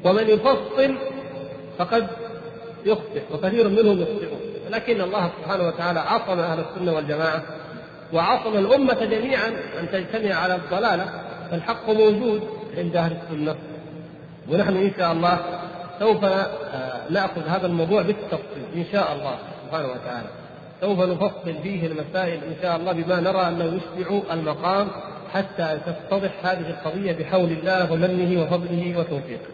S1: ومن يفصل فقد يخطئ وكثير منهم يخطئون. لكن الله سبحانه وتعالى عصم أهل السنة والجماعة وعصم الأمة جميعا أن تجتمع على الضلالة. فالحق موجود عند أهل السنة. ونحن إن شاء الله سوف آه، نأخذ هذا الموضوع بالتفصيل إن شاء الله سبحانه وتعالى. سوف نفصل فيه المسائل إن شاء الله بما نرى أنه يشبع المقام حتى تتضح هذه القضية بحول الله ومنه وفضله وتوفيقه.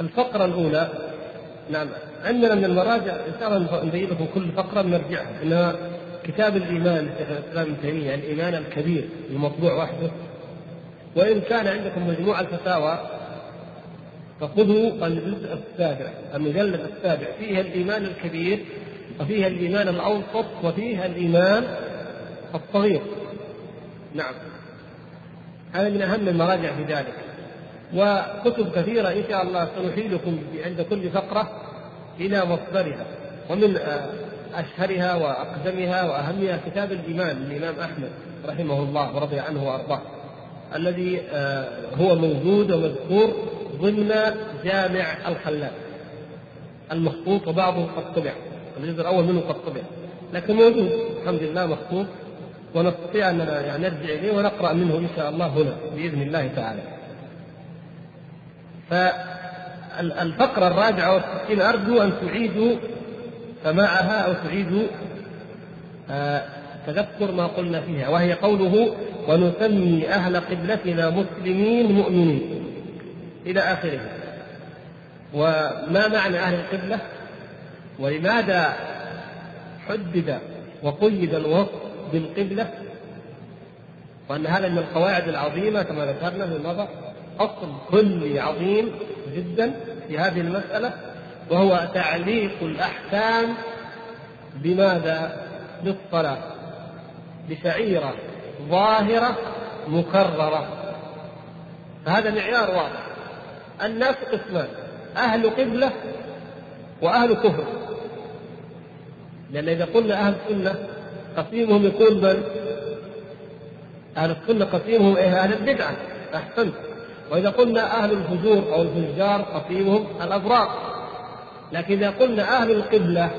S1: الفقرة الأولى نعم عندنا من المراجع إن شاء الله نبين لكم كل فقرة نرجعها. إنها كتاب الإيمان لشيخ الإسلام ابن تيمية الإيمان الكبير المطبوع وحده وإن كان عندكم مجموع الفتاوى فخذوا الجزء السابع المجلد السابع. فيها الإيمان الكبير وفيها الإيمان الأوسط وفيها الإيمان الصغير. نعم. هذا من أهم المراجع في ذلك. وكتب كثيرة إن شاء الله سنحيلكم عند كل فقرة إلى مصدرها ومن أشهرها وأقدمها وأهمها كتاب الإيمان للإمام أحمد رحمه الله ورضي عنه وأرضاه الذي آه، هو موجود ومذكور ضمن جامع الخلال المخطوط وبعضه قد طبع. الجزء الأول منه قد طبع. لكن موجود. الحمد لله مخطوط. ونستطيع اننا يعني نرجع إليه ونقرأ منه إن شاء الله هنا بإذن الله تعالى. فالفقرة الرابعة والستين أرجو أن تعيدوا سماعها أو تعيدوا آه، تذكر ما قلنا فيها وهي قوله ونسمي أهل قبلتنا مسلمين مؤمنين. إلى آخره. وما معنى أهل القبلة؟ ولماذا حدد وقيد الوصف بالقبلة؟ وأن هذا من القواعد العظيمة كما ذكرنا في المضى أصل كلي عظيم جدا في هذه المسألة وهو تعليق الأحكام بماذا؟ بالصلاة بشعيرة ظاهرة مكررة. فهذا معيار واضح. الناس قسمان أهل قبلة وأهل كفر. لأن إذا قلنا أهل السنة قسيمهم يكون من؟ أهل السنة قسيمهم إيه؟ أهل البدعة أحسنت. وإذا قلنا أهل الفجور أو الفجار قسيمهم الأبرار. لكن إذا قلنا أهل القبلة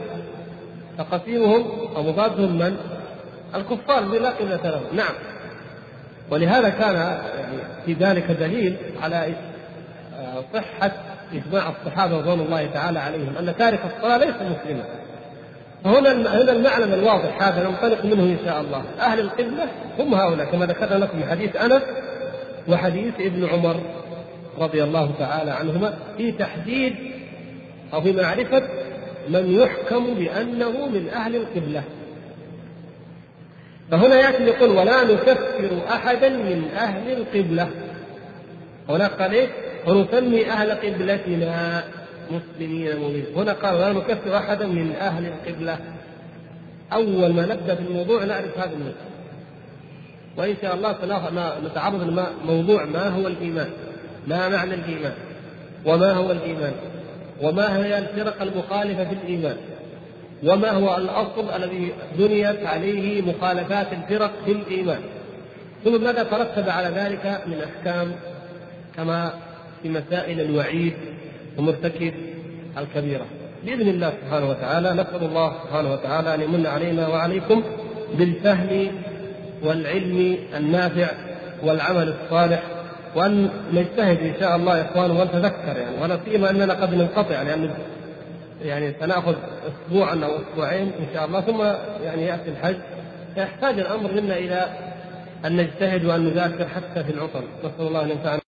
S1: فقسيمهم أو مضادهم من؟ الكفار الذين لا قبلة لهم. نعم. ولهذا كان يعني في ذلك دليل على صحة إجماع الصحابة رضوان الله تعالى عليهم أن تارك الصلاة ليس مسلما. فهنا هنا المعلم الواضح هذا ننطلق منه إن شاء الله. أهل القبلة هم هؤلاء كما ذكرنا لكم حديث أنس وحديث ابن عمر رضي الله تعالى عنهما في تحديد أو في معرفة من يحكم بأنه من أهل القبلة. فهنا يأتي يقول ولا نكفر أحدا من أهل القبلة. هناك قال إيه؟ ونسمي أهل قبلتنا مسلمين مؤمنين. هنا قال ولا نكفر أحدا من أهل القبلة. أول ما نبدأ بالموضوع نعرف هذا المسألة وإن شاء الله نتعرض لموضوع ما هو الإيمان. ما معنى الإيمان؟ وما هو الإيمان؟ وما هي الفرق المخالفة في الإيمان؟ وما هو الأصل الذي بنيت عليه مخالفات الفرق في الإيمان؟ ثم ماذا ترتب على ذلك من أحكام؟ كما في مسائل الوعيد ومرتكب الكبيرة. بإذن الله سبحانه وتعالى نسأل الله سبحانه وتعالى أن يمن علينا وعليكم بالفهم والعلم النافع والعمل الصالح وأن نجتهد إن شاء الله يا إخوان ونتذكر يعني ولا سيما أننا قد ننقطع لأن يعني سنأخذ اسبوعا أو أسبوعين إن شاء الله ثم يعني يأتي الحج. فيحتاج الأمر منا إلى أن نجتهد وأن نذاكر حتى في العطل. نسأل الله أن ينفعنا.